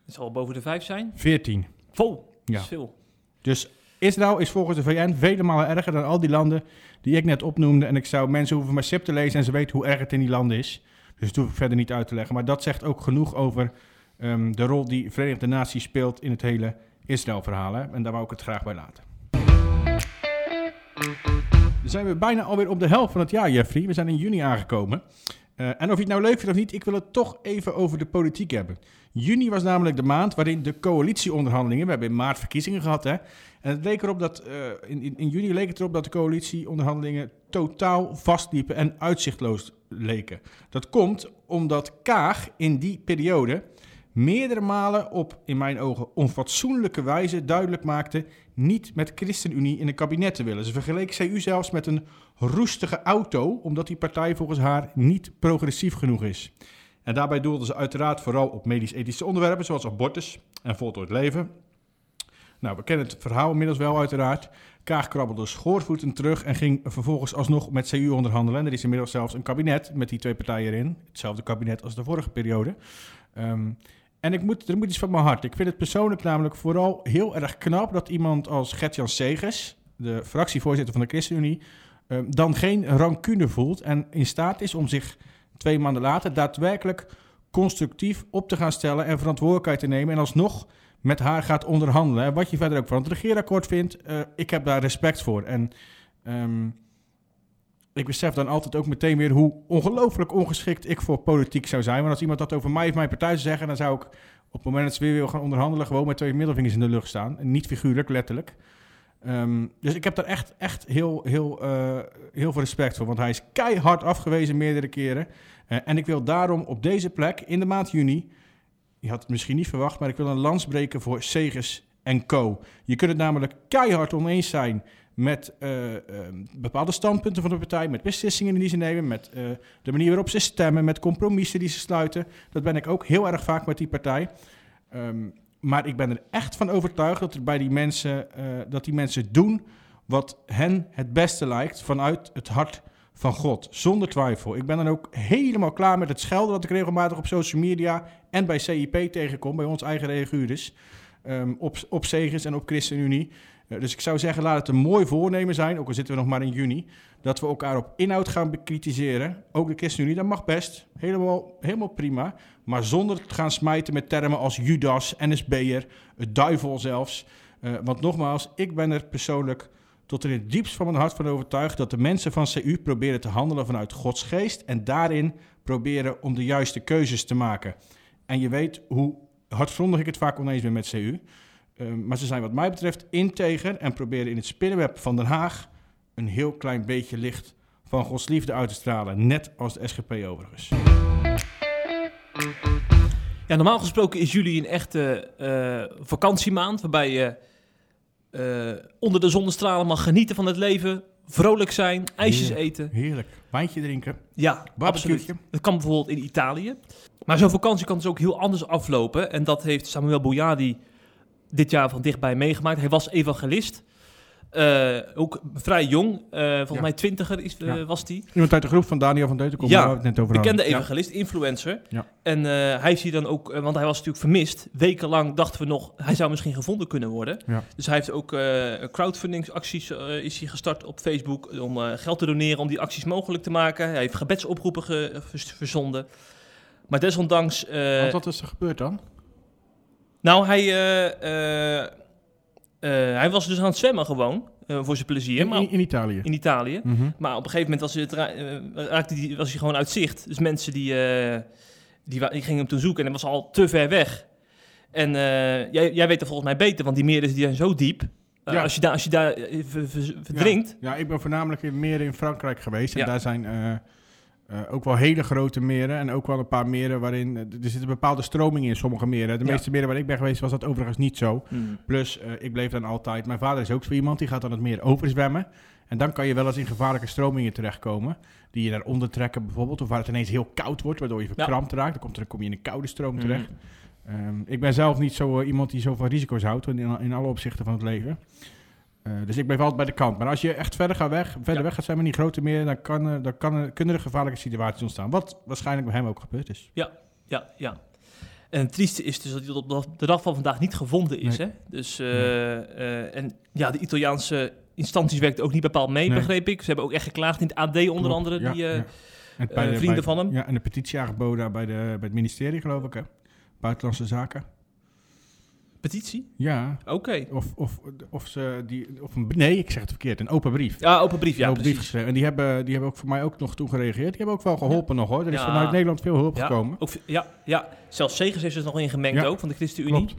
Het zal boven de vijf zijn. 14. Vol. Dat Ja. is veel. Dus Israël is volgens de VN vele malen erger dan al die landen die ik net opnoemde. En ik zou mensen hoeven maar SIP te lezen en ze weten hoe erg het in die landen is. Dus dat hoef ik verder niet uit te leggen. Maar dat zegt ook genoeg over ehm, de rol die Verenigde Naties speelt in het hele Israël-verhaal. En daar wou ik het graag bij laten. Zijn we bijna alweer op de helft van het jaar, Jeffrey. We zijn in juni aangekomen. Eh, en of je het nou leuk vindt of niet, ik wil het toch even over de politiek hebben. Juni was namelijk de maand waarin de coalitieonderhandelingen... We hebben in maart verkiezingen gehad, hè. En het leek erop dat, eh, in, in, in juni leek het erop dat de coalitieonderhandelingen totaal vastliepen en uitzichtloos leken. Dat komt omdat Kaag in die periode meerdere malen op, in mijn ogen, onfatsoenlijke wijze duidelijk maakte niet met ChristenUnie in een kabinet te willen. Ze vergeleek CU zelfs met een roestige auto, omdat die partij volgens haar niet progressief genoeg is. En daarbij doelde ze uiteraard vooral op medisch-ethische onderwerpen, zoals abortus en voltooid leven. Nou, we kennen het verhaal inmiddels wel uiteraard. Kaag krabbelde schoorvoeten terug en ging vervolgens alsnog met CU onderhandelen. En er is inmiddels zelfs een kabinet met die twee partijen erin. Hetzelfde kabinet als de vorige periode. Ehm, en ik moet, er moet iets van mijn hart. Ik vind het persoonlijk namelijk vooral heel erg knap dat iemand als Gert-Jan Segers, de fractievoorzitter van de ChristenUnie, ehm, dan geen rancune voelt en in staat is om zich twee maanden later daadwerkelijk constructief op te gaan stellen en verantwoordelijkheid te nemen en alsnog met haar gaat onderhandelen. En wat je verder ook van het regeerakkoord vindt, eh, ik heb daar respect voor. En ehm, ik besef dan altijd ook meteen weer hoe ongelooflijk ongeschikt ik voor politiek zou zijn. Want als iemand dat over mij of mijn partij zou zeggen, dan zou ik op het moment dat ze weer wil gaan onderhandelen, gewoon met twee middelvingers in de lucht staan. Niet figuurlijk, letterlijk. Ehm, dus ik heb daar echt, echt heel, heel, eh, heel veel respect voor. Want hij is keihard afgewezen meerdere keren. Eh, en ik wil daarom op deze plek in de maand juni je had het misschien niet verwacht, maar ik wil een lans breken voor Segers en co. Je kunt het namelijk keihard oneens zijn met eh, eh, bepaalde standpunten van de partij, met beslissingen die ze nemen, met eh, de manier waarop ze stemmen, met compromissen die ze sluiten. Dat ben ik ook heel erg vaak met die partij. Ehm, maar ik ben er echt van overtuigd dat bij die mensen, eh, dat die mensen doen wat hen het beste lijkt vanuit het hart van God. Zonder twijfel. Ik ben dan ook helemaal klaar met het schelden dat ik regelmatig op social media en bij CIP tegenkom, bij ons eigen reaguurders. ehm, op, op Segers en op ChristenUnie. Dus ik zou zeggen, laat het een mooi voornemen zijn, ook al zitten we nog maar in juni, dat we elkaar op inhoud gaan bekritiseren. Ook de ChristenUnie, dat mag best. Helemaal, helemaal prima. Maar zonder te gaan smijten met termen als Judas, NSB'er, het duivel zelfs. Eh, want nogmaals, ik ben er persoonlijk tot in het diepst van mijn hart van overtuigd dat de mensen van CU proberen te handelen vanuit Gods geest en daarin proberen om de juiste keuzes te maken. En je weet hoe hardgrondig ik het vaak oneens ben met CU. Eh, maar ze zijn wat mij betreft integer en proberen in het spinnenweb van Den Haag een heel klein beetje licht van Gods liefde uit te stralen. Net als de SGP overigens. Ja, normaal gesproken is juli een echte eh, vakantiemaand waarbij je eh, onder de zonnestralen mag genieten van het leven, vrolijk zijn, ijsjes Heerlijk. eten. Heerlijk. Wijntje drinken. Ja, absoluut. Dat kan bijvoorbeeld in Italië. Maar zo'n vakantie kan dus ook heel anders aflopen. En dat heeft Samuel Boyadi dit jaar van dichtbij meegemaakt. Hij was evangelist. Eh, ook vrij jong, eh, volgens Ja. mij twintiger is, eh, Ja. was hij. Iemand uit de groep van Daniel van Deutenkom, Ja, waar we het net over hadden. Bekende evangelist, influencer. Ja. En hij is hier dan ook, want hij was natuurlijk vermist. Wekenlang dachten we nog, hij zou misschien gevonden kunnen worden. Ja. Dus hij heeft ook crowdfundingsacties is hij gestart op Facebook om geld te doneren om die acties mogelijk te maken. Hij heeft gebedsoproepen ge- verzonden. Maar desondanks, wat is er gebeurd dan? Nou hij, eh, eh, eh, hij was dus aan het zwemmen gewoon voor zijn plezier, In, maar in, in Italië. in Italië. Mhm. Maar op een gegeven moment was, het, ra- raakte die, was hij gewoon uit zicht. Dus mensen die, die, gingen hem toen zoeken en hij was al te ver weg. En jij, jij weet er volgens mij beter, want die meren die zijn zo diep. Ja. als, je daar, als je daar ver- ver- verdrinkt, Ja, ik ben voornamelijk in meren in Frankrijk geweest. En Ja. daar zijn eh, ook wel hele grote meren. En ook wel een paar meren waarin... eh, er zit een bepaalde stroming in sommige meren. De Ja. meeste meren waar ik ben geweest was dat overigens niet zo. Hmm. Plus, eh, ik bleef dan altijd... Mijn vader is ook zo iemand, die gaat dan het meer overzwemmen. En dan kan je wel eens in gevaarlijke stromingen terechtkomen. Die je daaronder trekken bijvoorbeeld. Of waar het ineens heel koud wordt, waardoor je verkrampt raakt. Dan, komt er, dan kom je in een koude stroom Mhm. terecht. Ehm, ik ben zelf niet zo iemand die zoveel risico's houdt in, in alle opzichten van het leven. Eh, dus ik bleef altijd bij de kant. Maar als je echt verder, gaat weg, verder Ja. weg gaat zijn met die grote meer, dan, kan, er- dan kan, kunnen er gevaarlijke situaties ontstaan. Wat waarschijnlijk bij hem ook gebeurd is. ja, ja. En het trieste is dus dat hij tot de dag van vandaag niet gevonden is. Nee. Hè? Dus, eh, eh, en ja, de Italiaanse instanties werkten ook niet bepaald mee, Nee. begreep ik. Ze hebben ook echt geklaagd in het AD onder Klopt, andere. ja, die, ja. En eh, vrienden van hem. Ja, en de petitie aangeboden bij, de, bij het ministerie, geloof ik. Hè? Buitenlandse Zaken. Petitie? Ja. Oké. Of, of, of ze die. Of een, nee, ik zeg het verkeerd. Een open brief. Ja, open brief, Een ja, open brief geschreven. En die hebben, die hebben ook voor mij ook nog toen gereageerd. Die hebben ook wel geholpen nog hoor. Er is Ja. vanuit Nederland veel hulp Ja, gekomen. ook, ja, ja, zelfs Segers heeft er nog in gemengd Ja, ook, van de ChristenUnie. Klopt.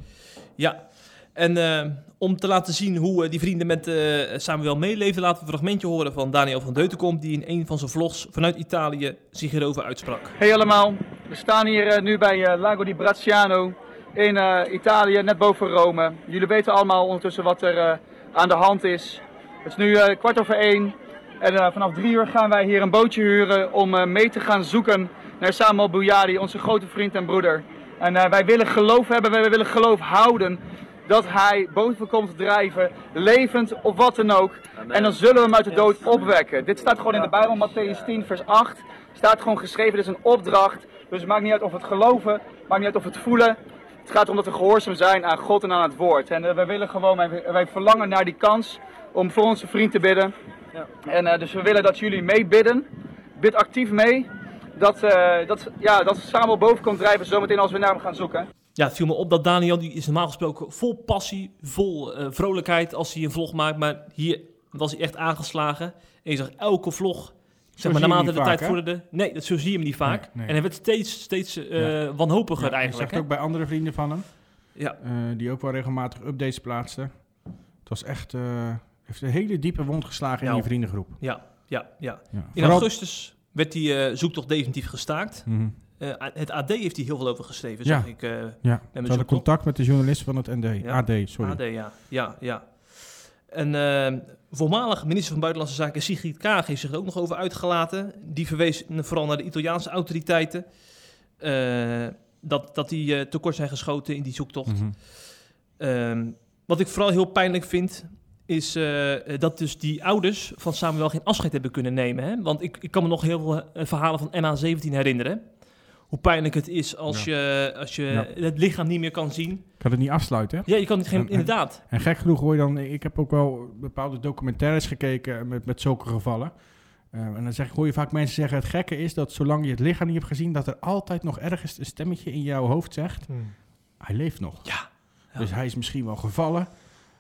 Ja, en eh, om te laten zien hoe eh, die vrienden met eh, Samuel meeleefden, laten we een fragmentje horen van Daniel van Deutenkom, die in een van zijn vlogs vanuit Italië zich hierover uitsprak. Hey allemaal, we staan hier nu bij Lago di Bracciano in eh, Italië, net boven Rome. Jullie weten allemaal ondertussen wat er eh, aan de hand is. Het is nu eh, kwart over één en eh, vanaf drie uur gaan wij hier een bootje huren om eh, mee te gaan zoeken naar Samuel Bouyadi, onze grote vriend en broeder. En eh, wij willen geloof hebben, wij willen geloof houden dat hij boven komt drijven, levend of wat dan ook. En dan zullen we hem uit de dood opwekken. Dit staat gewoon in de Bijbel, Matthäus 10, vers 8. Staat gewoon geschreven, dit is een opdracht. Dus het maakt niet uit of we het geloven, maakt niet uit of we het voelen. Het gaat erom dat we gehoorzaam zijn aan God en aan het woord. En eh, wij willen gewoon, wij, wij verlangen naar die kans om voor onze vriend te bidden. En eh, dus we willen dat jullie meebidden. Bid actief mee. Dat, eh dat, ja, dat Samuel boven komt drijven zometeen als we naar hem gaan zoeken. Ja, het viel me op dat Daniel, die is normaal gesproken vol passie, vol eh, vrolijkheid als hij een vlog maakt, maar hier was hij echt aangeslagen. En je zag elke vlog, zeg maar, naarmate de vaak, tijd hè? vorderde. Nee, dat, zo zie je hem niet vaak. Nee, nee. En hij werd steeds, steeds eh, Ja. wanhopiger Ja, eigenlijk. zag hè? het ook bij andere vrienden van hem. Ja. eh, die ook wel regelmatig updates plaatsten. Het was echt... eh, heeft een hele diepe wond geslagen in die vriendengroep. Ja, ja, ja. Ja. In Vooral- augustus werd die zoektocht definitief gestaakt. Mhm. Het AD heeft hier heel veel over geschreven, Ja. zag ik. eh, Ja, ze hadden contact met de journalist van het ND. Ja. AD, sorry. AD, ja. ja, ja. En eh, voormalig minister van Buitenlandse Zaken Sigrid Kaag heeft zich er ook nog over uitgelaten. Die verwees vooral naar de Italiaanse autoriteiten. eh, dat, dat die eh, tekort zijn geschoten in die zoektocht. Mhm. Ehm, wat ik vooral heel pijnlijk vind, is eh, dat dus die ouders van Samuel geen afscheid hebben kunnen nemen. Hè? Want ik, ik kan me nog heel veel verhalen van MH17 herinneren. Hoe pijnlijk het is als je, als je Ja. het lichaam niet meer kan zien. Kan het niet afsluiten, hè? Ja, je kan het geen, En- en- inderdaad. En gek genoeg hoor je dan... Ik heb ook wel bepaalde documentaires gekeken met, met zulke gevallen. Eh, en dan zeg, hoor je vaak mensen zeggen... Het gekke is dat zolang je het lichaam niet hebt gezien... dat er altijd nog ergens een stemmetje in jouw hoofd zegt... Hij leeft nog. Ja. Ja. Dus hij is misschien wel gevallen...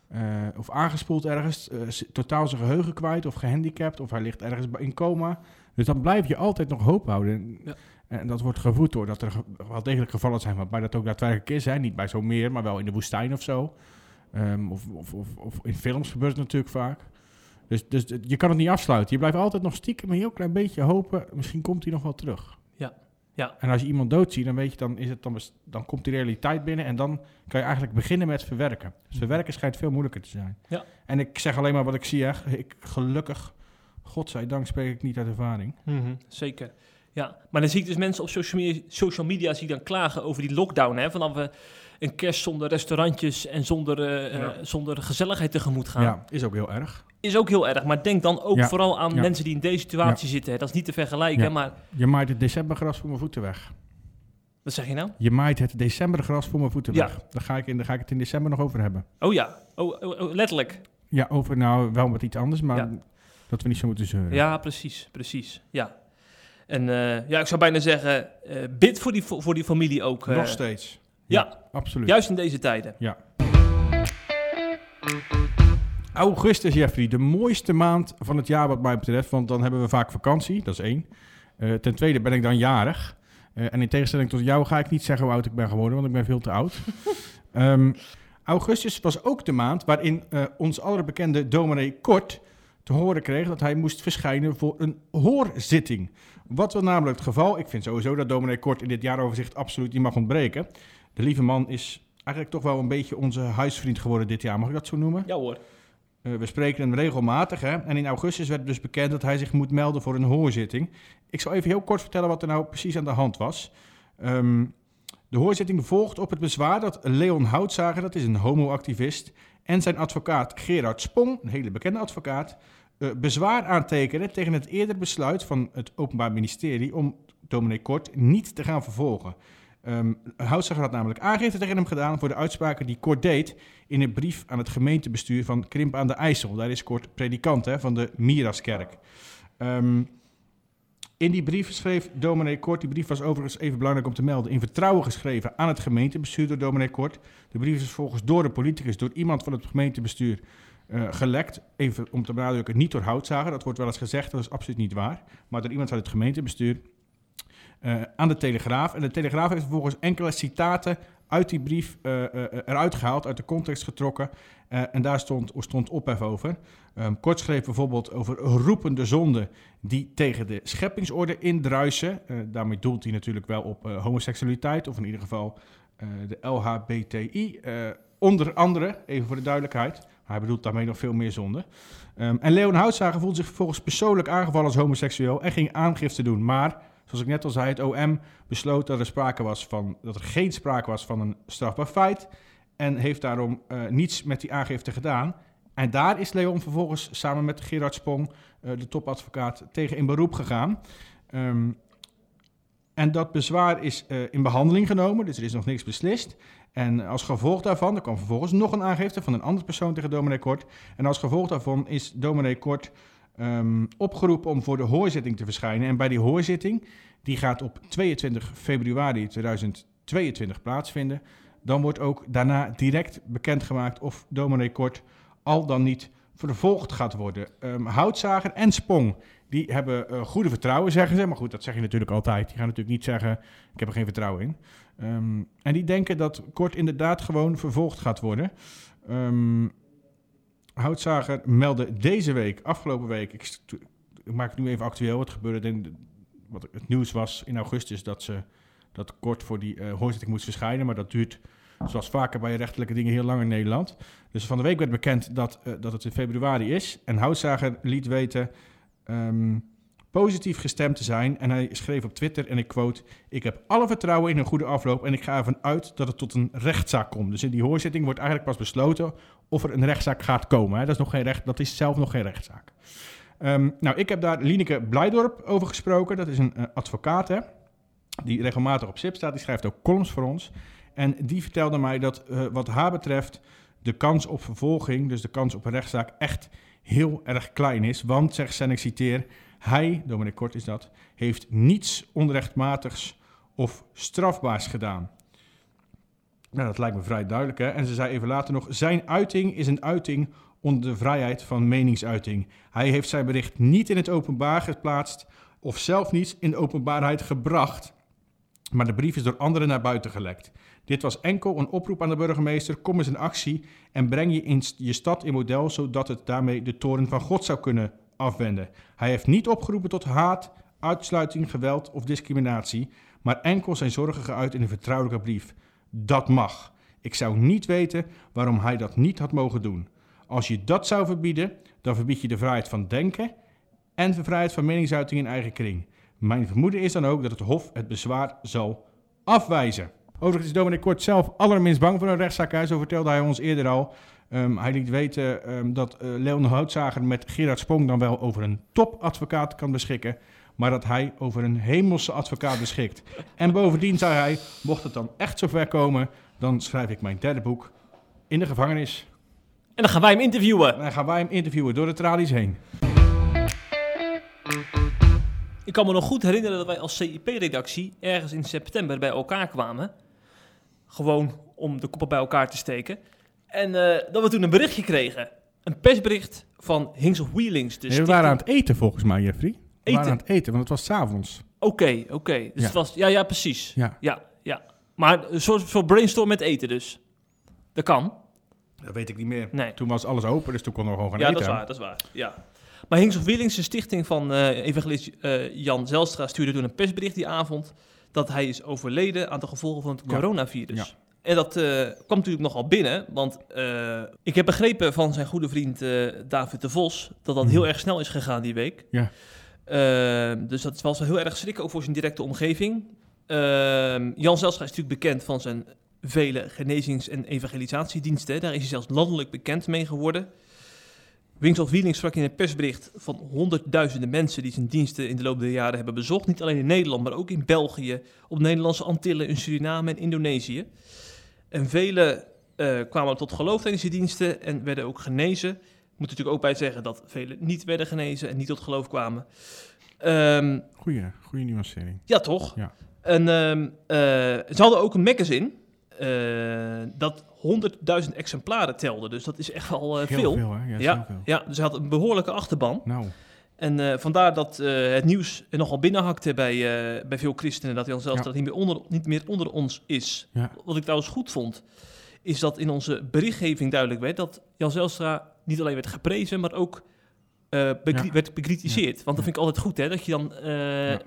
eh, of aangespoeld ergens, eh, totaal zijn geheugen kwijt of gehandicapt, of hij ligt ergens in coma. Dus dan blijf je altijd nog hoop houden. En- Ja. En dat wordt gevoed door dat er wel degelijk gevallen zijn waarbij dat ook daadwerkelijk is. Hè? Niet bij zo'n meer, maar wel in de woestijn of zo. Ehm, of, of, of, of in films gebeurt het natuurlijk vaak. Dus, dus je kan het niet afsluiten. Je blijft altijd nog stiekem een heel klein beetje hopen. Misschien komt hij nog wel terug. Ja. Ja. En als je iemand doodziet, dan weet je, dan, is het dan, dan komt die realiteit binnen. En dan kan je eigenlijk beginnen met verwerken. Dus verwerken schijnt veel moeilijker te zijn. Ja. En ik zeg alleen maar wat ik zie. Hè. Ik, gelukkig, godzijdank spreek ik niet uit ervaring. Mhm, Zeker. Ja, maar dan zie ik dus mensen op social media, social media zie ik dan klagen over die lockdown. Hè? Vanaf we een kerst zonder restaurantjes en zonder, eh, Ja. eh, zonder gezelligheid tegemoet gaan. Ja, is ook heel erg. Is ook heel erg. Maar denk dan ook Ja. vooral aan Ja. mensen die in deze situatie zitten. Hè? Dat is niet te vergelijken. Maar Je maait het decembergras voor mijn voeten weg. wat zeg je nou? Je maait het decembergras voor mijn voeten weg. Daar ga, ik in, daar ga ik het in december nog over hebben. Oh ja, oh, oh, oh, letterlijk. Ja, over nou wel wat iets anders, maar dat we niet zo moeten zeuren. Ja, precies, precies. Ja. En eh, ja, ik zou bijna zeggen, eh, bid voor die, voor die familie ook. eh, Nog steeds. Ja, Absoluut. juist in deze tijden. Augustus, Jeffrey, de mooiste maand van het jaar wat mij betreft. Want dan hebben we vaak vakantie, dat is één. Eh, ten tweede ben ik dan jarig. Eh, en in tegenstelling tot jou ga ik niet zeggen hoe oud ik ben geworden, want ik ben veel te oud. Ehm, augustus was ook de maand waarin eh, ons allerbekende dominee Kort te horen kreeg dat hij moest verschijnen voor een hoorzitting. Wat was namelijk het geval? Ik vind sowieso dat dominee Kort in dit jaaroverzicht absoluut niet mag ontbreken. De lieve man is eigenlijk toch wel een beetje onze huisvriend geworden dit jaar, mag ik dat zo noemen? Ja hoor. Eh, we spreken hem regelmatig. Hè? En in augustus werd dus bekend dat hij zich moet melden voor een hoorzitting. Ik zal even heel kort vertellen wat er nou precies aan de hand was. Ehm, de hoorzitting volgt op het bezwaar dat Leon Houtzager, dat is een homoactivist, en zijn advocaat Gerard Spong, een hele bekende advocaat, eh, bezwaar aantekenen tegen het eerder besluit van het Openbaar Ministerie om dominee Kort niet te gaan vervolgen. Ehm Houtzager had namelijk aangifte tegen hem gedaan voor de uitspraken die Kort deed in een brief aan het gemeentebestuur van Krimp aan de IJssel. Daar is Kort predikant hè, van de Miraskerk. Ehm, in die brief schreef dominee Kort, die brief was overigens even belangrijk om te melden, in vertrouwen geschreven aan het gemeentebestuur door dominee Kort. De brief is vervolgens door de politicus, door iemand van het gemeentebestuur eh, gelekt. Even om te benadrukken, niet door Houtzager, dat wordt wel eens gezegd, dat is absoluut niet waar. Maar door iemand van het gemeentebestuur eh, aan de Telegraaf. En de Telegraaf heeft vervolgens enkele citaten uit die brief eh, eruit gehaald, uit de context getrokken. En daar stond, stond ophef over. Ehm, Kort schreef bijvoorbeeld over roepende zonden die tegen de scheppingsorde indruisen. Daarmee doelt hij natuurlijk wel op homoseksualiteit, of in ieder geval de LHBTI. onder andere, even voor de duidelijkheid. Hij bedoelt daarmee nog veel meer zonden. Ehm, en Leon Houtzager voelde zich vervolgens persoonlijk aangevallen als homoseksueel en ging aangifte doen. Maar, zoals ik net al zei, het OM besloot dat er, sprake was van, dat er geen sprake was van een strafbaar feit. En heeft daarom eh, niets met die aangifte gedaan. En daar is Leon vervolgens samen met Gerard Spong, eh, de topadvocaat, tegen in beroep gegaan. Ehm, en dat bezwaar is eh, in behandeling genomen, dus er is nog niks beslist. En als gevolg daarvan, er kwam vervolgens nog een aangifte van een andere persoon tegen dominee Kort. En als gevolg daarvan is dominee Kort ehm, opgeroepen om voor de hoorzitting te verschijnen. En bij die hoorzitting, die gaat op 22 februari 2022 plaatsvinden. Dan wordt ook daarna direct bekendgemaakt of dominee Kort al dan niet vervolgd gaat worden. Ehm, Houtzager en Spong, die hebben eh, goede vertrouwen, zeggen ze. Maar goed, dat zeg je natuurlijk altijd. Die gaan natuurlijk niet zeggen, ik heb er geen vertrouwen in. Ehm, en die denken dat Kort inderdaad gewoon vervolgd gaat worden. Ehm, Houtzager meldde deze week, afgelopen week, ik, maak het nu even actueel, wat gebeurde, in, wat het nieuws was in augustus, dat ze dat kort voor die eh, hoorzitting moest verschijnen. Maar dat duurt, zoals vaker bij rechterlijke dingen, heel lang in Nederland. Dus van de week werd bekend dat, eh, dat het in februari is. En Houtzager liet weten ehm, positief gestemd te zijn. En hij schreef op Twitter, en ik quote... Ik heb alle vertrouwen in een goede afloop en ik ga ervan uit dat het tot een rechtszaak komt. Dus in die hoorzitting wordt eigenlijk pas besloten of er een rechtszaak gaat komen. Dat, is nog geen recht, dat is zelf nog geen rechtszaak. Ehm, nou, ik heb daar Lineke Blijdorp over gesproken. Dat is een eh, advocaat, hè, die regelmatig op SIP staat. Die schrijft ook columns voor ons. En die vertelde mij dat eh, wat haar betreft de kans op vervolging, dus de kans op een rechtszaak, echt heel erg klein is. Want, zegt ze, en ik citeer, hij, Dominic Kort is dat, heeft niets onrechtmatigs of strafbaars gedaan. Nou, dat lijkt me vrij duidelijk. Hè? En ze zei even later nog: Zijn uiting is een uiting onder de vrijheid van meningsuiting. Hij heeft zijn bericht niet in het openbaar geplaatst of zelf niet in de openbaarheid gebracht. Maar de brief is door anderen naar buiten gelekt. Dit was enkel een oproep aan de burgemeester: kom eens in actie en breng je, je stad in model, zodat het daarmee de toren van God zou kunnen afwenden. Hij heeft niet opgeroepen tot haat, uitsluiting, geweld of discriminatie, maar enkel zijn zorgen geuit in een vertrouwelijke brief. Dat mag. Ik zou niet weten waarom hij dat niet had mogen doen. Als je dat zou verbieden, dan verbied je de vrijheid van denken en de vrijheid van meningsuiting in eigen kring. Mijn vermoeden is dan ook dat het Hof het bezwaar zal afwijzen. Overigens is Dominic Kort zelf allerminst bang voor een rechtszaak. Zo vertelde hij ons eerder al. Um, hij liet weten um, dat uh, Leon Houtzager met Gerard Sprong dan wel over een topadvocaat kan beschikken. Maar dat hij over een hemelse advocaat beschikt. En bovendien zei hij, mocht het dan echt zover komen, dan schrijf ik mijn derde boek in de gevangenis. En dan gaan wij hem interviewen. En dan gaan wij hem interviewen door de tralies heen. Ik kan me nog goed herinneren dat wij als CIP-redactie ergens in september bij elkaar kwamen. Gewoon om de koppen bij elkaar te steken. En uh, dat we toen een berichtje kregen. Een persbericht van Hings of Wheelings. Dus nee, we waren aan het eten volgens mij, Jeffrey. We eten? waren aan het eten, want het was s'avonds. Oké, okay, oké. Okay. Dus ja. het was, ja, ja, precies. Ja. ja, ja. Maar een soort, soort brainstorm met eten dus. Dat kan. Dat weet ik niet meer. Nee. Toen was alles open, dus toen konden we gewoon gaan ja, eten. Ja, dat is waar, dat is waar. Ja. Maar Hings of Wheelings, de stichting van uh, evangelist uh, Jan Zelstra, stuurde toen een persbericht die avond dat hij is overleden aan de gevolgen van het Ja. coronavirus. Ja. En dat eh, kwam natuurlijk nogal binnen, want eh, ik heb begrepen van zijn goede vriend eh, David de Vos dat dat Mhm. heel erg snel is gegaan die week. Ja. Eh, dus dat was wel heel erg schrikken, ook voor zijn directe omgeving. Ehm, Jan Zelstra is natuurlijk bekend van zijn vele genezings- en evangelisatiediensten. Daar is hij zelfs landelijk bekend mee geworden. Wings of Wheeling sprak in een persbericht van honderdduizenden mensen die zijn diensten in de loop der jaren hebben bezocht. Niet alleen in Nederland, maar ook in België, op de Nederlandse Antillen, in Suriname en Indonesië. En velen eh, kwamen tot geloof tijdens die diensten en werden ook genezen. Ik moet natuurlijk ook bij zeggen dat velen niet werden genezen en niet tot geloof kwamen. Ehm, Goeie, goeie nuancering. ja, toch? Ja. En ehm, eh, ze hadden ook een magazine eh, dat 100.000 exemplaren telde. Dus dat is echt wel eh, Heel veel. veel, hè? Ja, Ja. veel. Ja, dus hij had een behoorlijke achterban. Nou, En eh, vandaar dat eh, het nieuws er nogal binnenhakte bij, eh, bij veel christenen. Dat Jan Zelstra Ja. niet, meer onder, niet meer onder ons is. Ja. Wat ik trouwens goed vond, is dat in onze berichtgeving duidelijk werd... dat Jan Zelstra niet alleen werd geprezen, maar ook bekri- Ja. werd bekritiseerd. Want dat vind ik altijd goed, hè? Dat je dan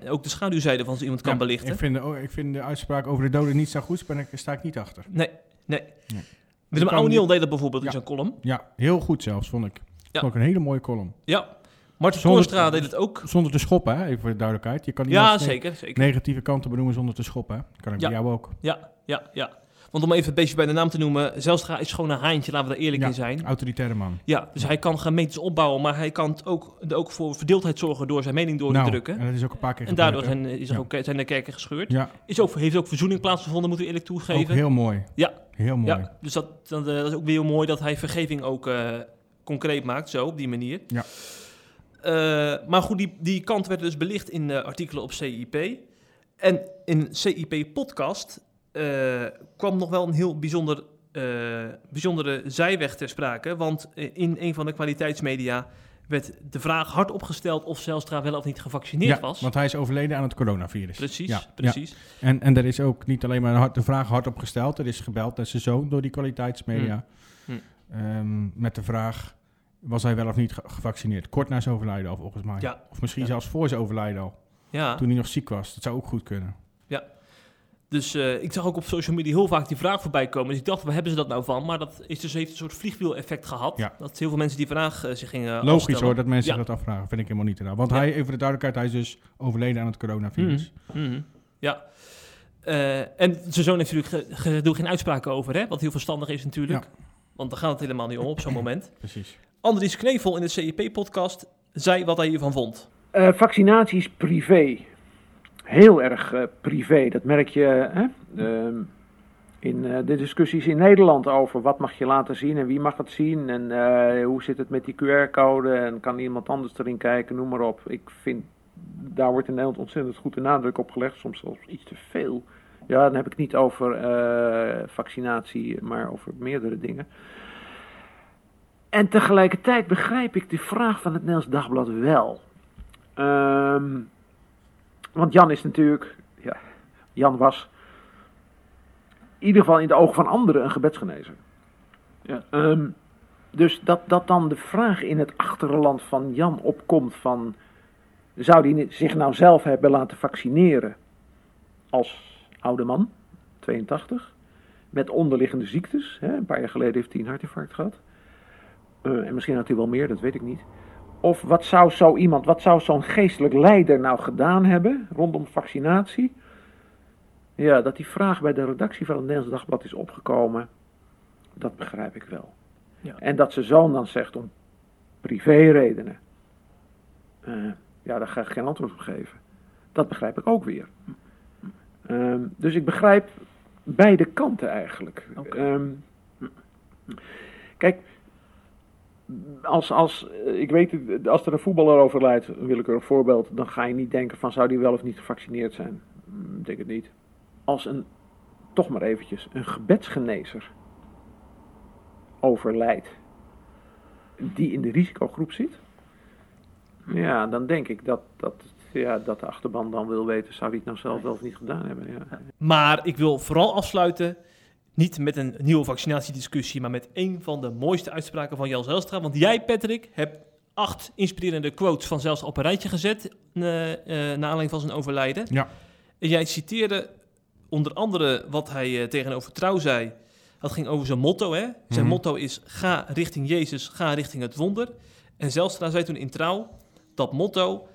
ook de schaduwzijde van zo iemand kan belichten. Ik vind, de, oh, ik vind de uitspraak over de doden niet zo goed, maar daar sta ik niet achter. Nee, nee. Nee. Willem O'Neill deed dat bijvoorbeeld in zijn column. Ja, heel goed zelfs, vond ik. Vond ik een hele mooie column. Ja. Martin Koorstra deed het ook. Zonder te schoppen, hè? even voor de duidelijkheid. Je kan Ja, zeker, zeker. negatieve kanten benoemen zonder te schoppen. Hè? Kan ik Ja. bij jou ook. Ja, ja, ja. Want om even een beetje bij de naam te noemen, Zelstra is gewoon een haantje, laten we daar eerlijk Ja. in zijn. Autoritaire man. Ja, dus hij kan gemeentes opbouwen, maar hij kan het ook, ook voor verdeeldheid zorgen door zijn mening door te Nou, drukken. En dat is ook een paar keer En daardoor zijn, hè? is Ja. ook, zijn de kerken gescheurd. Ja, Is ook, heeft ook verzoening plaatsgevonden, moeten we eerlijk ook toegeven. heel mooi. Ja. Heel mooi. Ja, dus dat, dat, eh, dat is ook weer heel mooi dat hij vergeving ook eh, concreet maakt, zo, op die manier. Ja. Eh, maar goed, die, die kant werd dus belicht in eh, artikelen op CIP. En in een CIP-podcast eh, kwam nog wel een heel bijzonder, bijzondere zijweg ter sprake. Want in een van de kwaliteitsmedia werd de vraag hard opgesteld of Zelstra wel of niet gevaccineerd Ja, was. want hij is overleden aan het coronavirus. Precies, Ja, precies. ja. En, en er is ook niet alleen maar hard- de vraag hardop gesteld. Er is gebeld naar zijn zoon door die kwaliteitsmedia. Hmm. Ehm, met de vraag, was hij wel of niet ge- gevaccineerd? Kort na zijn overlijden al, volgens mij. Ja. Of misschien Ja. zelfs voor zijn overlijden al. Ja. Toen hij nog ziek was. Dat zou ook goed kunnen. Dus eh, ik zag ook op social media heel vaak die vraag voorbij komen. Dus ik dacht, waar hebben ze dat nou van? Maar dat is dus, heeft een soort vliegwiel-effect gehad. Ja. Dat heel veel mensen die vraag eh, zich gingen Logisch afstellen. hoor, dat mensen Ja. dat afvragen. Vind ik helemaal niet inderdaad. Want Ja. hij, even de duidelijkheid, hij is dus overleden aan het coronavirus. Mhm. Ja. Eh, en zijn zoon heeft natuurlijk ge, ge- doet geen uitspraken over, hè? Wat heel verstandig is natuurlijk. Want daar gaat het helemaal niet om op zo'n moment. Precies. Andries Knevel in de CIP-podcast zei wat hij hiervan vond. Eh, vaccinaties privé. Heel erg eh, privé. Dat merk je hè? Ehm, in eh, de discussies in Nederland over wat mag je laten zien en wie mag het zien. En hoe zit het met die QR-code en kan iemand anders erin kijken, noem maar op. Ik vind, daar wordt in Nederland ontzettend goed de nadruk op gelegd. Soms zelfs iets te veel. Ja, dan heb ik niet over vaccinatie, maar over meerdere dingen. En tegelijkertijd begrijp ik de vraag van het Nederlands Dagblad wel. Ehm, want Jan is natuurlijk, ja, Jan was in ieder geval in de ogen van anderen een gebedsgenezer. Ja. Ehm, dus dat, dat dan de vraag in het achterland van Jan opkomt van, zou hij zich nou zelf hebben laten vaccineren als oude man, 82, met onderliggende ziektes. Hè? Een paar jaar geleden heeft hij een hartinfarct gehad. Eh, en misschien had hij wel meer, dat weet ik niet. Of wat zou zo iemand, wat zou zo'n geestelijk leider nou gedaan hebben rondom vaccinatie? Ja, dat die vraag bij de redactie van het Nederlands Dagblad is opgekomen, dat begrijp ik wel. Ja. En dat zijn zoon dan zegt om privéredenen. eh ja, daar ga ik geen antwoord op geven. Dat begrijp ik ook weer. Ehm, dus ik begrijp beide kanten eigenlijk. Ehm, kijk, als, als, eh, ik weet, als er een voetballer overlijdt, een voorbeeld, dan ga je niet denken van zou die wel of niet gevaccineerd zijn. Ik denk het niet. Als een, toch maar eventjes, een gebedsgenezer overlijdt, die in de risicogroep zit, ja, dan denk ik dat, dat, ja, dat de achterban dan wil weten, zou die het nou zelf wel of niet gedaan hebben. Ja. Maar ik wil vooral afsluiten, niet met een nieuwe vaccinatiediscussie, maar met een van de mooiste uitspraken van Jan Zelstra. Want jij, Patrick, hebt acht inspirerende quotes van Zelstra op een rijtje gezet, eh eh, naar aanleiding van zijn overlijden. Ja. En jij citeerde onder andere wat hij eh, tegenover Trouw zei. Dat ging over zijn motto, hè? Zijn Mhm. motto is, ga richting Jezus, ga richting het wonder. En Zelstra zei toen in Trouw, dat motto,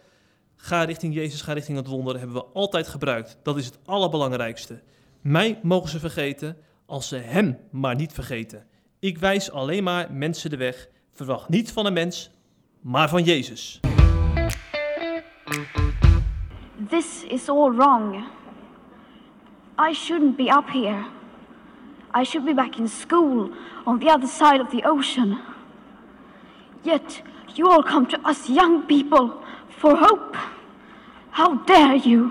ga richting Jezus, ga richting het wonder, hebben we altijd gebruikt. Dat is het allerbelangrijkste. Mij mogen ze vergeten, als ze hem maar niet vergeten. Ik wijs alleen maar mensen de weg. Verwacht niet van een mens, maar van Jezus. This is all wrong. I shouldn't be up here. I should be back in school on the other side of the ocean. Yet you all come to us young people for hope. How dare you?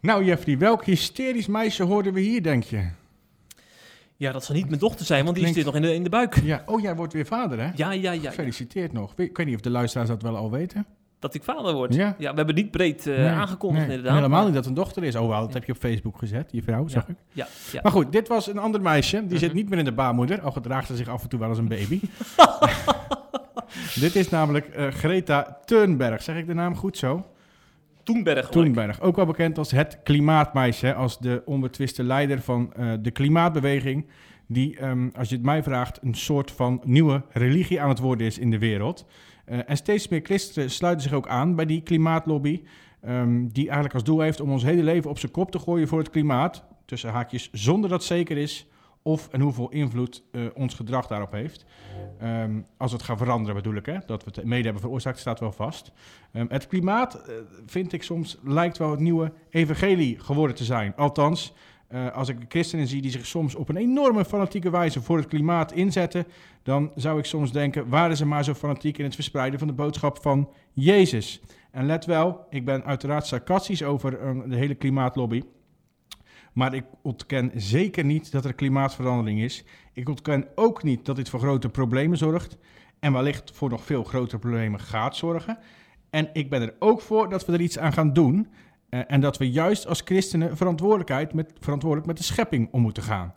Nou Jeffrey, welk hysterisch meisje hoorden we hier, denk je? Ja, dat zal niet mijn dochter zijn, want die zit nog in de, in de buik. Ja, oh, jij wordt weer vader, hè? Ja, ja, ja. Gefeliciteerd nog. Ik weet niet of de luisteraars dat wel al weten. Dat ik vader word. Ja. Ja, we hebben niet breed Nee, aangekondigd nee. inderdaad. Helemaal niet dat een dochter is. Oh, wel, dat heb je op Facebook gezet, je vrouw, zag ik. Ja, ja. Maar goed, dit was een ander meisje. Die zit Mhm. niet meer in de baarmoeder, al gedraagt ze zich af en toe wel als een baby. dit is namelijk eh, Greta Thunberg. Zeg ik de naam goed zo? Thunberg, ook wel bekend als het klimaatmeisje, als de onbetwiste leider van eh, de klimaatbeweging, die, ehm, als je het mij vraagt, een soort van nieuwe religie aan het worden is in de wereld. Eh, en steeds meer christenen sluiten zich ook aan bij die klimaatlobby, ehm, die eigenlijk als doel heeft om ons hele leven op zijn kop te gooien voor het klimaat, tussen haakjes, zonder dat zeker is of en hoeveel invloed eh, ons gedrag daarop heeft. Ehm, als het gaan veranderen bedoel ik, hè? dat we het mede hebben veroorzaakt, staat wel vast. Ehm, het klimaat, eh, vind ik soms, lijkt wel het nieuwe evangelie geworden te zijn. Althans, eh, als ik christenen zie die zich soms op een enorme fanatieke wijze voor het klimaat inzetten, dan zou ik soms denken, waren ze maar zo fanatiek in het verspreiden van de boodschap van Jezus. En let wel, ik ben uiteraard sarcastisch over de hele klimaatlobby. Maar ik ontken zeker niet dat er klimaatverandering is. Ik ontken ook niet dat dit voor grote problemen zorgt. En wellicht voor nog veel grotere problemen gaat zorgen. En ik ben er ook voor dat we er iets aan gaan doen. Eh, en dat we juist als christenen verantwoordelijkheid met, verantwoordelijk met de schepping om moeten gaan.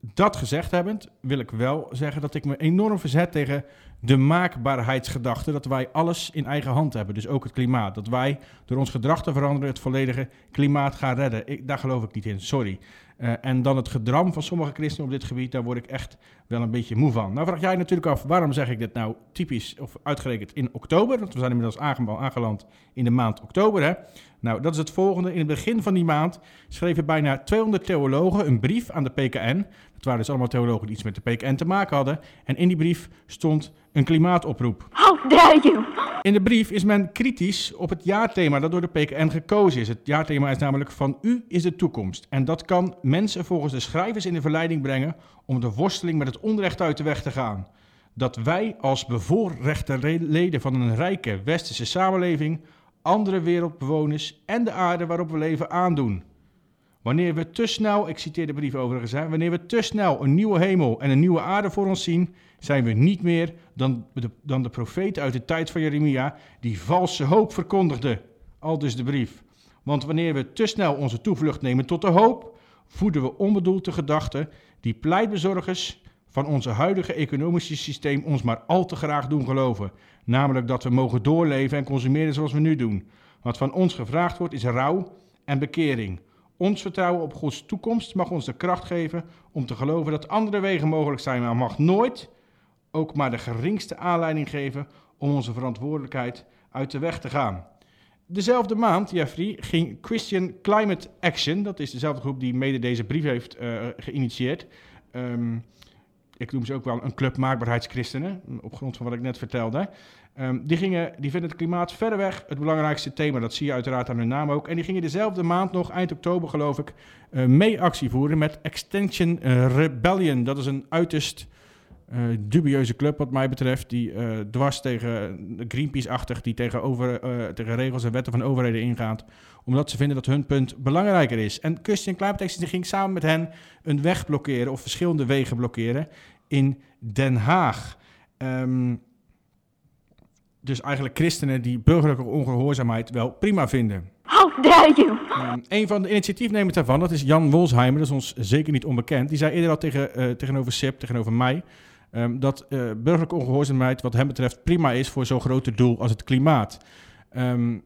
Dat gezegd hebbend wil ik wel zeggen dat ik me enorm verzet tegen de maakbaarheidsgedachte dat wij alles in eigen hand hebben, dus ook het klimaat. Dat wij door ons gedrag te veranderen het volledige klimaat gaan redden. Ik, daar geloof ik niet in, sorry. Uh, en dan het gedram van sommige christenen op dit gebied, daar word ik echt wel een beetje moe van. Nou vraag jij natuurlijk af, waarom zeg ik dit nou typisch of uitgerekend in oktober? Want we zijn inmiddels aangeland in de maand oktober. Hè? Nou, dat is het volgende. In het begin van die maand schreven bijna 200 theologen een brief aan de PKN. Het waren dus allemaal theologen die iets met de PKN te maken hadden. En in die brief stond een klimaatoproep. How dare you! In de brief is men kritisch op het jaarthema dat door de PKN gekozen is. Het jaarthema is namelijk van u is de toekomst. En dat kan mensen volgens de schrijvers in de verleiding brengen om de worsteling met het onrecht uit de weg te gaan. Dat wij als bevoorrechte leden van een rijke westerse samenleving andere wereldbewoners en de aarde waarop we leven aandoen. Wanneer we te snel, ik citeer de brief overigens, wanneer we te snel een nieuwe hemel en een nieuwe aarde voor ons zien, zijn we niet meer dan de, dan de profeet uit de tijd van Jeremia die valse hoop verkondigde. Al dus de brief. Want wanneer we te snel onze toevlucht nemen tot de hoop, voeden we onbedoeld de gedachten die pleitbezorgers van onze huidige economische systeem ons maar al te graag doen geloven. Namelijk dat we mogen doorleven en consumeren zoals we nu doen. Wat van ons gevraagd wordt is rouw en bekering. Ons vertrouwen op Gods toekomst mag ons de kracht geven om te geloven dat andere wegen mogelijk zijn, maar mag nooit ook maar de geringste aanleiding geven om onze verantwoordelijkheid uit de weg te gaan. Dezelfde maand, Jeffrey, ging Christian Climate Action, dat is dezelfde groep die mede deze brief heeft uh, geïnitieerd. Um, ik noem ze ook wel een club maakbaarheidschristenen, op grond van wat ik net vertelde. Um, die, gingen, die vinden het klimaat verreweg het belangrijkste thema. Dat zie je uiteraard aan hun naam ook. En die gingen dezelfde maand nog, eind oktober geloof ik, uh, mee actie voeren met Extension Rebellion. Dat is een uiterst uh, dubieuze club wat mij betreft. Die dwars tegen Greenpeace-achtig, die tegen, over, tegen regels en wetten van overheden ingaat. Omdat ze vinden dat hun punt belangrijker is. En Christian Climate ging samen met hen een weg blokkeren, of verschillende wegen blokkeren, in Den Haag. Um, dus eigenlijk christenen die burgerlijke ongehoorzaamheid wel prima vinden. How dare you! Um, een van de initiatiefnemers daarvan, dat is Jan Wolsheimer, dat is ons zeker niet onbekend. Die zei eerder al tegen, uh, tegenover SIP, tegenover mij, um, dat uh, burgerlijke ongehoorzaamheid wat hem betreft prima is voor zo'n groot doel als het klimaat. Um,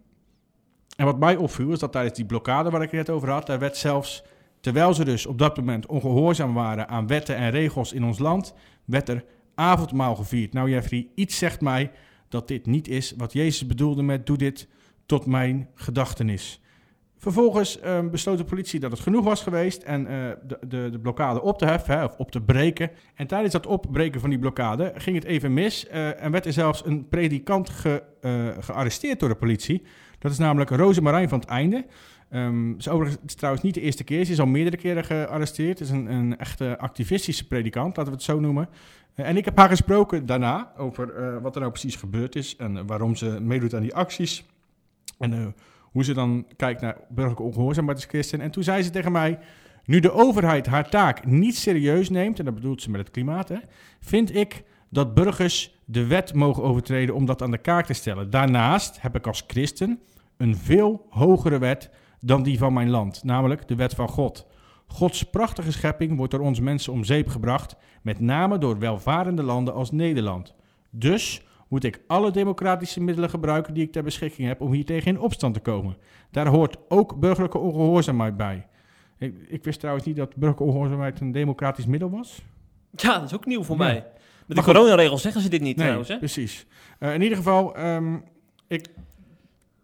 en wat mij opviel is dat tijdens die blokkade waar ik het net over had, daar werd zelfs, terwijl ze dus op dat moment ongehoorzaam waren aan wetten en regels in ons land, werd er avondmaal gevierd. Nou Jeffrey, iets zegt mij dat dit niet is wat Jezus bedoelde met doe dit tot mijn gedachtenis. Vervolgens uh, besloot de politie dat het genoeg was geweest en uh, de, de, de, blokkade op te heffen hè, of op te breken. En tijdens dat opbreken van die blokkade ging het even mis uh, en werd er zelfs een predikant ge, gearresteerd door de politie. Dat is namelijk Rosemarijn van het Einde. Um, ze overigens trouwens niet de eerste keer, ze is al meerdere keren gearresteerd. Is een, een echte activistische predikant, laten we het zo noemen. En ik heb haar gesproken daarna over uh, wat er nou precies gebeurd is en waarom ze meedoet aan die acties. En uh, hoe ze dan kijkt naar burgerlijke ongehoorzaamheid als christen. En toen zei ze tegen mij, nu de overheid haar taak niet serieus neemt, en dat bedoelt ze met het klimaat, vind ik dat burgers de wet mogen overtreden om dat aan de kaak te stellen. Daarnaast heb ik als christen een veel hogere wet dan die van mijn land, namelijk de wet van God. Gods prachtige schepping wordt door ons mensen om zeep gebracht, met name door welvarende landen als Nederland. Dus moet ik alle democratische middelen gebruiken die ik ter beschikking heb om hier tegen in opstand te komen. Daar hoort ook burgerlijke ongehoorzaamheid bij. Ik, ik wist trouwens niet dat burgerlijke ongehoorzaamheid een democratisch middel was. Ja, dat is ook nieuw voor ja. mij. Met de coronaregels zeggen ze dit niet nee, trouwens. Hè? Precies. Uh, in ieder geval, um, ik,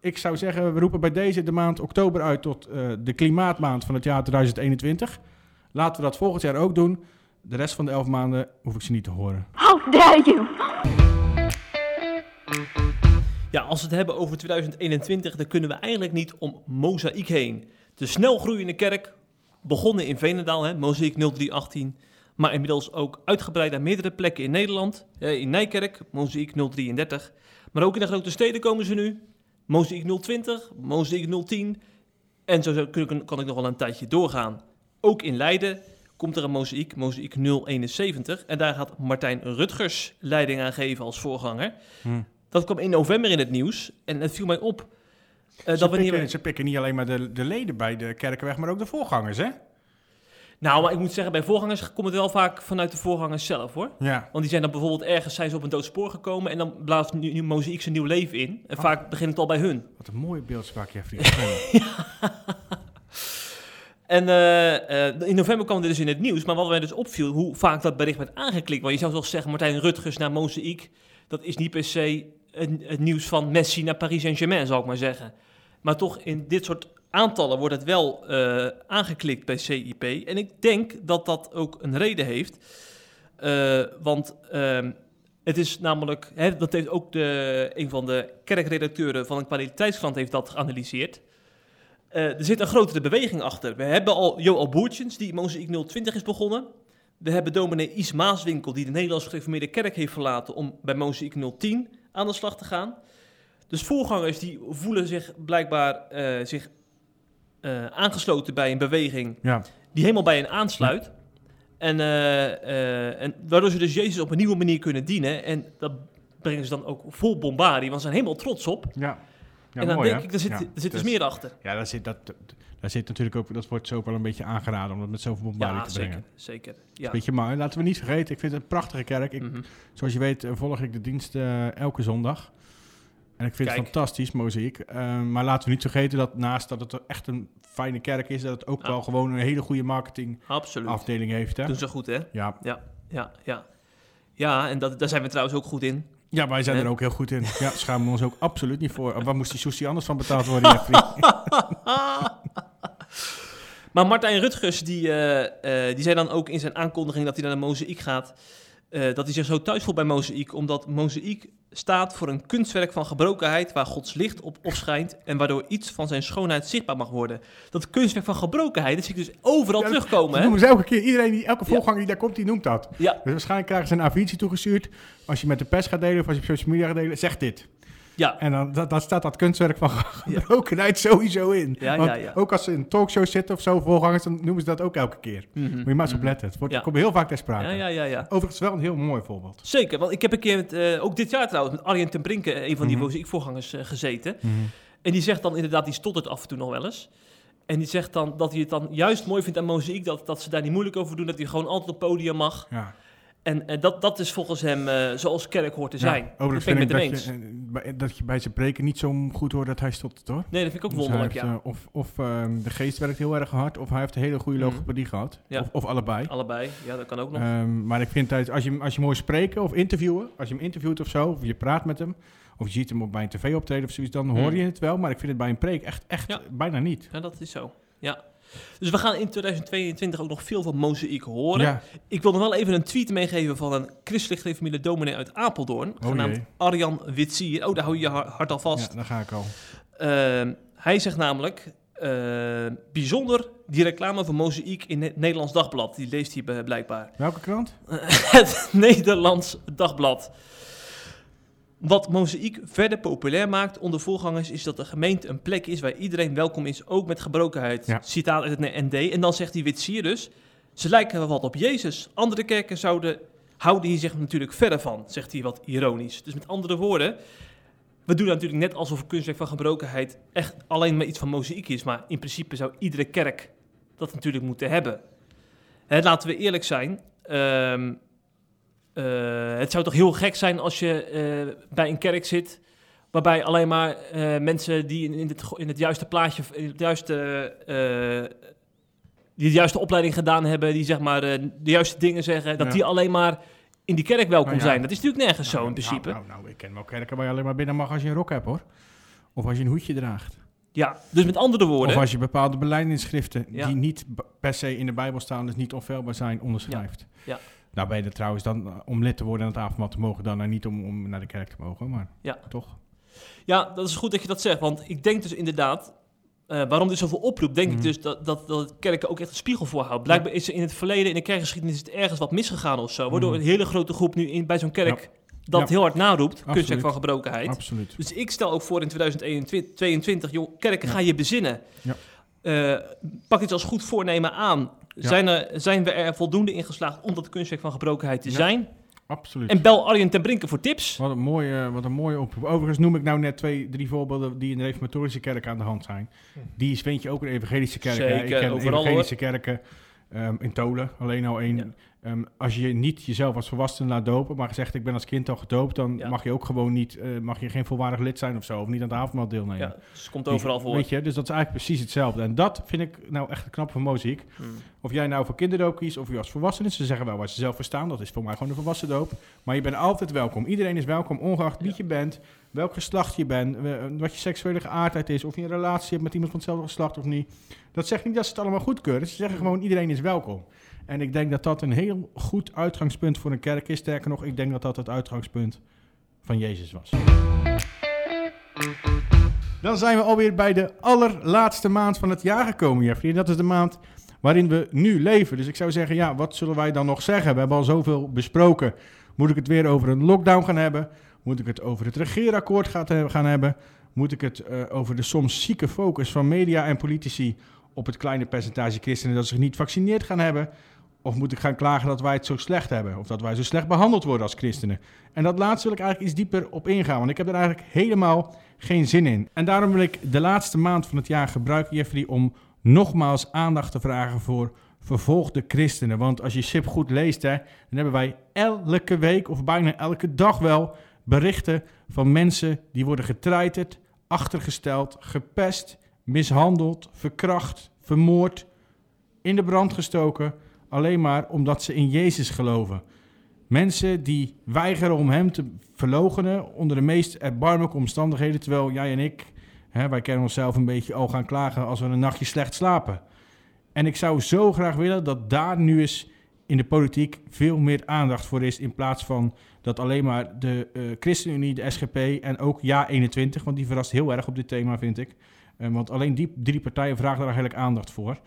ik zou zeggen, we roepen bij deze de maand oktober uit tot uh, de klimaatmaand van het jaar 2021. Laten we dat volgend jaar ook doen. De rest van de elf maanden hoef ik ze niet te horen. How dare you! Ja, als we het hebben over 2021, dan kunnen we eigenlijk niet om Mozaïek heen. De snel groeiende kerk, begonnen in Veenendaal, hè, Mozaïek 0318, maar inmiddels ook uitgebreid aan meerdere plekken in Nederland. In Nijkerk, Mozaïek 033. Maar ook in de grote steden komen ze nu. Mozaïek 020, Mozaïek 010 En zo kan ik nog wel een tijdje doorgaan. Ook in Leiden komt er een mozaïek, mozaïek 071. En daar gaat Martijn Rutgers leiding aan geven als voorganger. Hm. Dat kwam in november in het nieuws. En het viel mij op. eh, ze, dat pikken, we- ze pikken niet alleen maar de, de leden bij de kerken weg, maar ook de voorgangers, hè? Nou, maar ik moet zeggen, bij voorgangers komt het wel vaak vanuit de voorgangers zelf, hoor. Ja. Want die zijn dan bijvoorbeeld ergens zijn ze op een dood spoor gekomen... en dan blaast nu, nu Mozaïek zijn nieuw leven in. En vaak begint het al bij hun. Wat een mooie beeldspraak je hebt. En eh, eh, in november kwam dit dus in het nieuws. Maar wat mij dus opviel, hoe vaak dat bericht werd aangeklikt. Want je zou toch zeggen, Martijn Rutgers naar Mozaïek... dat is niet per se het, het nieuws van Messi naar Paris Saint-Germain, zou ik maar zeggen. Maar toch, in dit soort aantallen wordt het wel eh, aangeklikt bij CIP. En ik denk dat dat ook een reden heeft. Eh, want ehm, het is namelijk, hè, dat heeft ook de, een van de kerkredacteuren van een kwaliteitskrant heeft dat geanalyseerd. Eh, er zit een grotere beweging achter. We hebben al Joël Boertjens, die Mozaïek 020 is begonnen. We hebben dominee Is Maaswinkel, die de Nederlandse gereformeerde kerk heeft verlaten om bij Mozaïek 010 aan de slag te gaan. Dus voorgangers die voelen zich blijkbaar zich, eh, aangesloten bij een beweging Ja. die helemaal bij hen aansluit. En, eh, eh, en waardoor ze dus Jezus op een nieuwe manier kunnen dienen. En dat brengen ze dan ook vol bombardie, want ze zijn helemaal trots op. Ja. Ja, en dan mooi, denk hè? ik, er zit, er zit dus dus- meer achter. Ja, daar zit, dat, daar zit natuurlijk ook, dat wordt zo ook wel een beetje aangeraden om dat met zoveel bombardie te zeker. brengen. zeker een beetje maar laten we niet vergeten, ik vind het een prachtige kerk. Ik, Mhm. Zoals je weet volg ik de dienst elke zondag. En ik vind Kijk. het fantastisch, mozaïek. Eh, maar laten we niet vergeten dat naast dat het echt een fijne kerk is, dat het ook wel gewoon een hele goede marketingafdeling heeft. Hè? Doen ze goed, hè? Ja. Ja, ja, ja. Ja, en dat, daar zijn we trouwens ook goed in. ja, wij zijn er ook heel goed in. Ja, schamen we ons ook absoluut niet voor. Waar moest die sushi anders van betaald worden? Maar Martijn Rutgers, die, eh, eh, die zei dan ook in zijn aankondiging dat hij naar de Mozaïek gaat... eh, dat hij zich zo thuis voelt bij Mozaïek, omdat Mozaïek staat voor een kunstwerk van gebrokenheid... waar Gods licht op opschijnt en waardoor iets van zijn schoonheid zichtbaar mag worden. Dat kunstwerk van gebrokenheid, dat zie ik dus overal Ja, dat- terugkomen, Dat hè? noemen ze elke keer. Iedereen die, elke voorganger die daar komt, die noemt dat. Ja, Dus waarschijnlijk krijgen ze een A4'tje toegestuurd. Als je met de pers gaat delen of als je op social media gaat delen, zeg dit. Ja, En dan dat, dat staat dat kunstwerk van gebrokenheid sowieso in. Ja, Want ja, ja. ook als ze in talkshows zitten of zo, voorgangers, dan noemen ze dat ook elke keer. Mhm, Moet je maar eens op mhm. letten. Het wordt, Ja. komt heel vaak ter sprake. Ja, ja, ja, ja. Overigens wel een heel mooi voorbeeld. Zeker, want ik heb een keer, met, eh, ook dit jaar trouwens, met Arjen ten Brinke, een van die Mhm. Mozaïekvoorgangers, eh, gezeten. En die zegt dan inderdaad, die stottert af en toe nog wel eens. En die zegt dan dat hij het dan juist mooi vindt aan Mozaïek, dat, dat ze daar niet moeilijk over doen, dat hij gewoon altijd op podium mag. Ja. En eh, dat, dat is volgens hem eh, zoals kerk hoort te zijn. Ja, overigens dat ik vind met ik hem dat je, eh, bij- dat je bij zijn preken niet zo goed hoort dat hij stottert, hoor. Nee, dat vind ik ook Dus wonderlijk, heeft, ja. of of ehm, de geest werkt heel erg hard, of hij heeft een hele goede Mhm. logopedie gehad. Ja. Of, of allebei. Allebei, ja, dat kan ook nog. Ehm, maar ik vind dat als je, als je mooi spreken of interviewen, als je hem interviewt of zo, of je praat met hem, of je ziet hem op bij een tv-optreden of zoiets, dan hoor Hmm. je het wel. Maar ik vind het bij een preek echt, echt Ja. bijna niet. ja, dat is zo. Ja. Dus we gaan in 2022 ook nog veel van Mozaïek horen. Ja, Ik wil nog wel even een tweet meegeven van een christelijk gereformeerde dominee uit Apeldoorn, Oh genaamd jee. Arjan Witsier. Oh, daar hou je je har- hart al vast. ja, daar ga ik al. Ehm, hij zegt namelijk, eh, bijzonder die reclame van Mozaïek in het Nederlands Dagblad. Die leest hij blijkbaar. Welke krant? het Nederlands Dagblad. Wat Mozaïek verder populair maakt onder voorgangers is dat de gemeente een plek is waar iedereen welkom is, ook met gebrokenheid. Ja. Citaat uit het ND. En dan zegt die Witsier dus, ze lijken wel wat op Jezus. Andere kerken zouden, houden hier zich natuurlijk verder van, zegt hij wat ironisch. Dus met andere woorden, we doen natuurlijk net alsof een kunstwerk van gebrokenheid echt alleen maar iets van Mozaïek is. Maar in principe zou iedere kerk dat natuurlijk moeten hebben. Hè, laten we eerlijk zijn. ehm, eh, het zou toch heel gek zijn als je eh, bij een kerk zit. waarbij alleen maar eh, mensen die in, het, in het juiste plaatje. In het juiste, die de juiste opleiding gedaan hebben. die zeg maar de juiste dingen zeggen. dat Ja. die alleen maar in die kerk welkom Nou ja. zijn. Dat is natuurlijk nergens zo Nou, in principe. Nou, nou, nou, ik ken wel kerken waar je alleen maar binnen mag als je een rok hebt, hoor. Of als je een hoedje draagt. Ja, dus met andere woorden. Of als je bepaalde belijdenisschriften Ja. die niet per se in de Bijbel staan, dus niet onfeilbaar zijn, onderschrijft. Ja. Nou ben je trouwens dan eh, om lid te worden aan het avondmaal te mogen dan en niet om, om naar de kerk te mogen, maar Ja. toch. Ja, dat is goed dat je dat zegt. Want ik denk dus inderdaad, eh, waarom dit zoveel oproept, denk Mhm. ik dus dat, dat, dat kerken ook echt een spiegel voorhoudt. Blijkbaar is er in het verleden, in de kerkgeschiedenis, is het ergens wat misgegaan of zo. Waardoor Mhm. een hele grote groep nu in, bij zo'n kerk Ja. dat Ja. heel hard naroept. Kunstwerk van gebrokenheid. Absoluut. Dus ik stel ook voor in 2022, joh, kerken, Ja. ga je bezinnen. Ja. eh, pak iets als goed voornemen aan. Ja. Zijn, er, zijn we er voldoende in geslaagd om dat kunstwerk van gebrokenheid te Ja. zijn? Absoluut. En bel Arjen ten Brinke voor tips. Wat een mooie, wat een mooie oproep. Overigens noem ik nou net twee, drie voorbeelden die in de reformatorische kerk aan de hand zijn. Die is, vind je ook in evangelische kerken. Zeker, ik ken overal, evangelische kerken ehm, in Tolen, alleen al één. Ja. Ehm, als je niet jezelf als volwassene laat dopen, maar gezegd ik ben als kind al gedoopt, dan Ja. mag je ook gewoon niet, eh, mag je geen volwaardig lid zijn of zo, of niet aan het avondmaal deelnemen. Ja, dus het komt overal voor. Weet je, dus dat is eigenlijk precies hetzelfde. En dat vind ik nou echt knap van muziek. Hmm. Of jij nou voor kinderdoop kiest of je als volwassene. Ze zeggen wel waar ze zelf voor staan. Dat is voor mij gewoon een volwassen doop. Maar je bent altijd welkom. Iedereen is welkom, ongeacht wie je bent, welk geslacht je bent, eh, wat je seksuele geaardheid is, of je een relatie hebt met iemand van hetzelfde geslacht of niet. Dat zegt niet dat ze het allemaal goedkeuren. Ze zeggen gewoon iedereen is welkom. En ik denk dat dat een heel goed uitgangspunt voor een kerk is. Sterker nog, ik denk dat dat het uitgangspunt van Jezus was. Dan zijn we alweer bij de allerlaatste maand van het jaar gekomen, Jeffrey. En dat is de maand waarin we nu leven. Dus ik zou zeggen, ja, wat zullen wij dan nog zeggen? We hebben al zoveel besproken. Moet ik het weer over een lockdown gaan hebben? Moet ik het over het regeerakkoord gaan hebben? Moet ik het eh, over de soms zieke focus van media en politici op het kleine percentage christenen dat zich niet vaccineerd gaan hebben? Of moet ik gaan klagen dat wij het zo slecht hebben? Of dat wij zo slecht behandeld worden als christenen? En dat laatste wil ik eigenlijk iets dieper op ingaan, want ik heb er eigenlijk helemaal geen zin in. En daarom wil ik de laatste maand van het jaar gebruiken, Jeffrey, om nogmaals aandacht te vragen voor vervolgde christenen. Want als je SIP goed leest, hè, dan hebben wij elke week of bijna elke dag wel berichten van mensen die worden getreiterd, achtergesteld, gepest, mishandeld, verkracht, vermoord, in de brand gestoken, alleen maar omdat ze in Jezus geloven. Mensen die weigeren om hem te verloochenen onder de meest erbarmelijke omstandigheden, terwijl jij en ik, hè, wij kennen onszelf een beetje al gaan klagen als we een nachtje slecht slapen. En ik zou zo graag willen dat daar nu eens in de politiek veel meer aandacht voor is, in plaats van dat alleen maar de eh, ChristenUnie, de SGP en ook Ja21, want die verrast heel erg op dit thema, vind ik. Eh, want alleen die drie partijen vragen daar eigenlijk aandacht voor.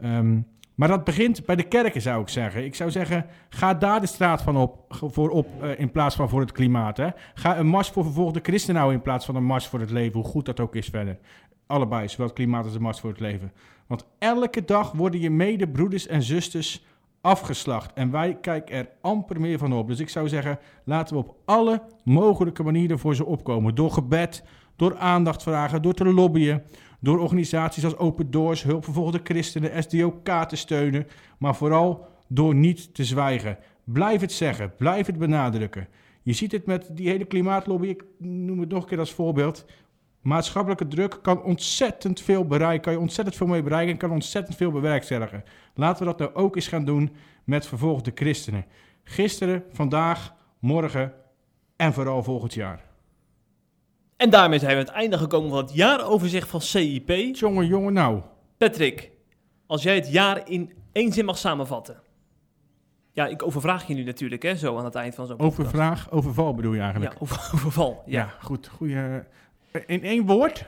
Ehm, maar dat begint bij de kerken, zou ik zeggen. Ik zou zeggen, ga daar de straat van op, voor op eh, in plaats van voor het klimaat. Hè. Ga een mars voor vervolgde christenen houden in plaats van een mars voor het leven, hoe goed dat ook is verder. Allebei, zowel het klimaat als de mars voor het leven. Want elke dag worden je medebroeders en zusters afgeslacht. En wij kijken er amper meer van op. Dus ik zou zeggen, laten we op alle mogelijke manieren voor ze opkomen. Door gebed, door aandacht vragen, door te lobbyen, door organisaties als Open Doors, Hulp Vervolgde Christenen, SDOK te steunen, maar vooral door niet te zwijgen. Blijf het zeggen, blijf het benadrukken. Je ziet het met die hele klimaatlobby, ik noem het nog een keer als voorbeeld. Maatschappelijke druk kan ontzettend veel bereiken, kan je ontzettend veel mee bereiken en kan ontzettend veel bewerkstelligen. Laten we dat nou ook eens gaan doen met vervolgde christenen. Gisteren, vandaag, morgen en vooral volgend jaar. En daarmee zijn we aan het einde gekomen van het jaaroverzicht van CIP. Jongen, jongen, nou. Patrick, als jij het jaar in één zin mag samenvatten. Ja, ik overvraag je nu natuurlijk, hè, zo aan het eind van zo'n. Overvraag, overval bedoel je eigenlijk? Ja, over, overval. Ja. Ja, goed. Goeie, in één woord,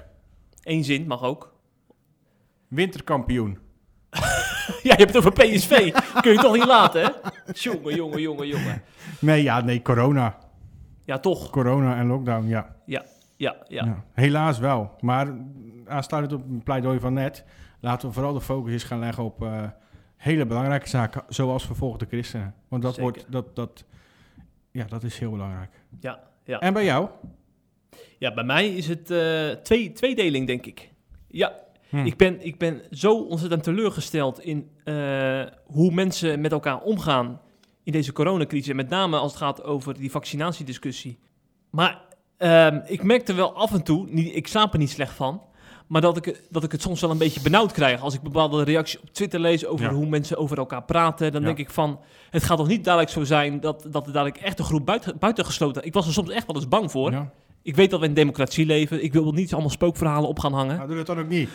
Eén zin mag ook. winterkampioen. Ja, je hebt het over PSV. Kun je toch niet laten, hè? Jongen, jongen, jongen, jongen. Nee, ja, nee, corona. Ja, toch. Corona en lockdown, ja. Ja, ja, ja. Ja, helaas wel. Maar aansluitend op een pleidooi van net, laten we vooral de focus eens gaan leggen op eh, hele belangrijke zaken, zoals vervolgde christenen. Want dat Zeker. wordt, dat, dat, ja, dat is heel belangrijk. Ja, ja. En bij jou? Ja, bij mij is het eh, twee, tweedeling, denk ik. Ja, Hm. ik, ben, ik ben zo ontzettend teleurgesteld in eh, hoe mensen met elkaar omgaan in deze coronacrisis. En met name als het gaat over die vaccinatiediscussie. Maar ehm, ik merkte wel af en toe, niet, ik slaap er niet slecht van, maar dat ik, dat ik het soms wel een beetje benauwd krijg. Als ik bepaalde reacties op Twitter lees over Ja. hoe mensen over elkaar praten, dan Ja. denk ik van, het gaat toch niet dadelijk zo zijn dat, dat er dadelijk echt een groep buiten, buitengesloten... Ik was er soms echt wel eens bang voor. Ja. Ik weet dat we in democratie leven. Ik wil niet allemaal spookverhalen op gaan hangen. Nou, doe dat dan ook niet.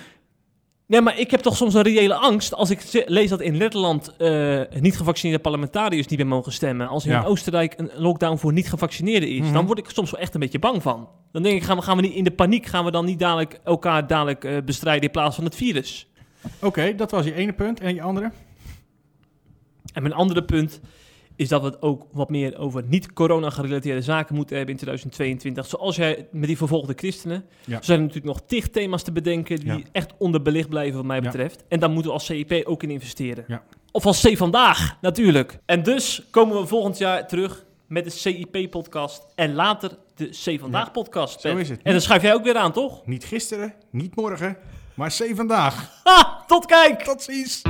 Nee, maar ik heb toch soms een reële angst als ik lees dat in Letland eh, niet gevaccineerde parlementariërs niet meer mogen stemmen. Als in Ja. Oostenrijk een lockdown voor niet gevaccineerden is, Mhm. dan word ik soms wel echt een beetje bang van. Dan denk ik, gaan we, gaan we niet in de paniek, gaan we dan niet dadelijk elkaar dadelijk eh, bestrijden in plaats van het virus? Oké, dat was je ene punt. En je andere? En mijn andere punt is dat we het ook wat meer over niet-corona gerelateerde zaken moeten hebben in 2022. Zoals jij met die vervolgde christenen. Ja. Er zijn natuurlijk nog tig thema's te bedenken die Ja. echt onderbelicht blijven wat mij Ja. betreft. En daar moeten we als CIP ook in investeren. Ja. Of als C Vandaag, natuurlijk. En dus komen we volgend jaar terug met de CIP-podcast en later de C Vandaag-podcast. Zo is het. En dan schuif jij ook weer aan, toch? Niet gisteren, niet morgen, maar C vandaag. Ha, tot kijk! Tot ziens.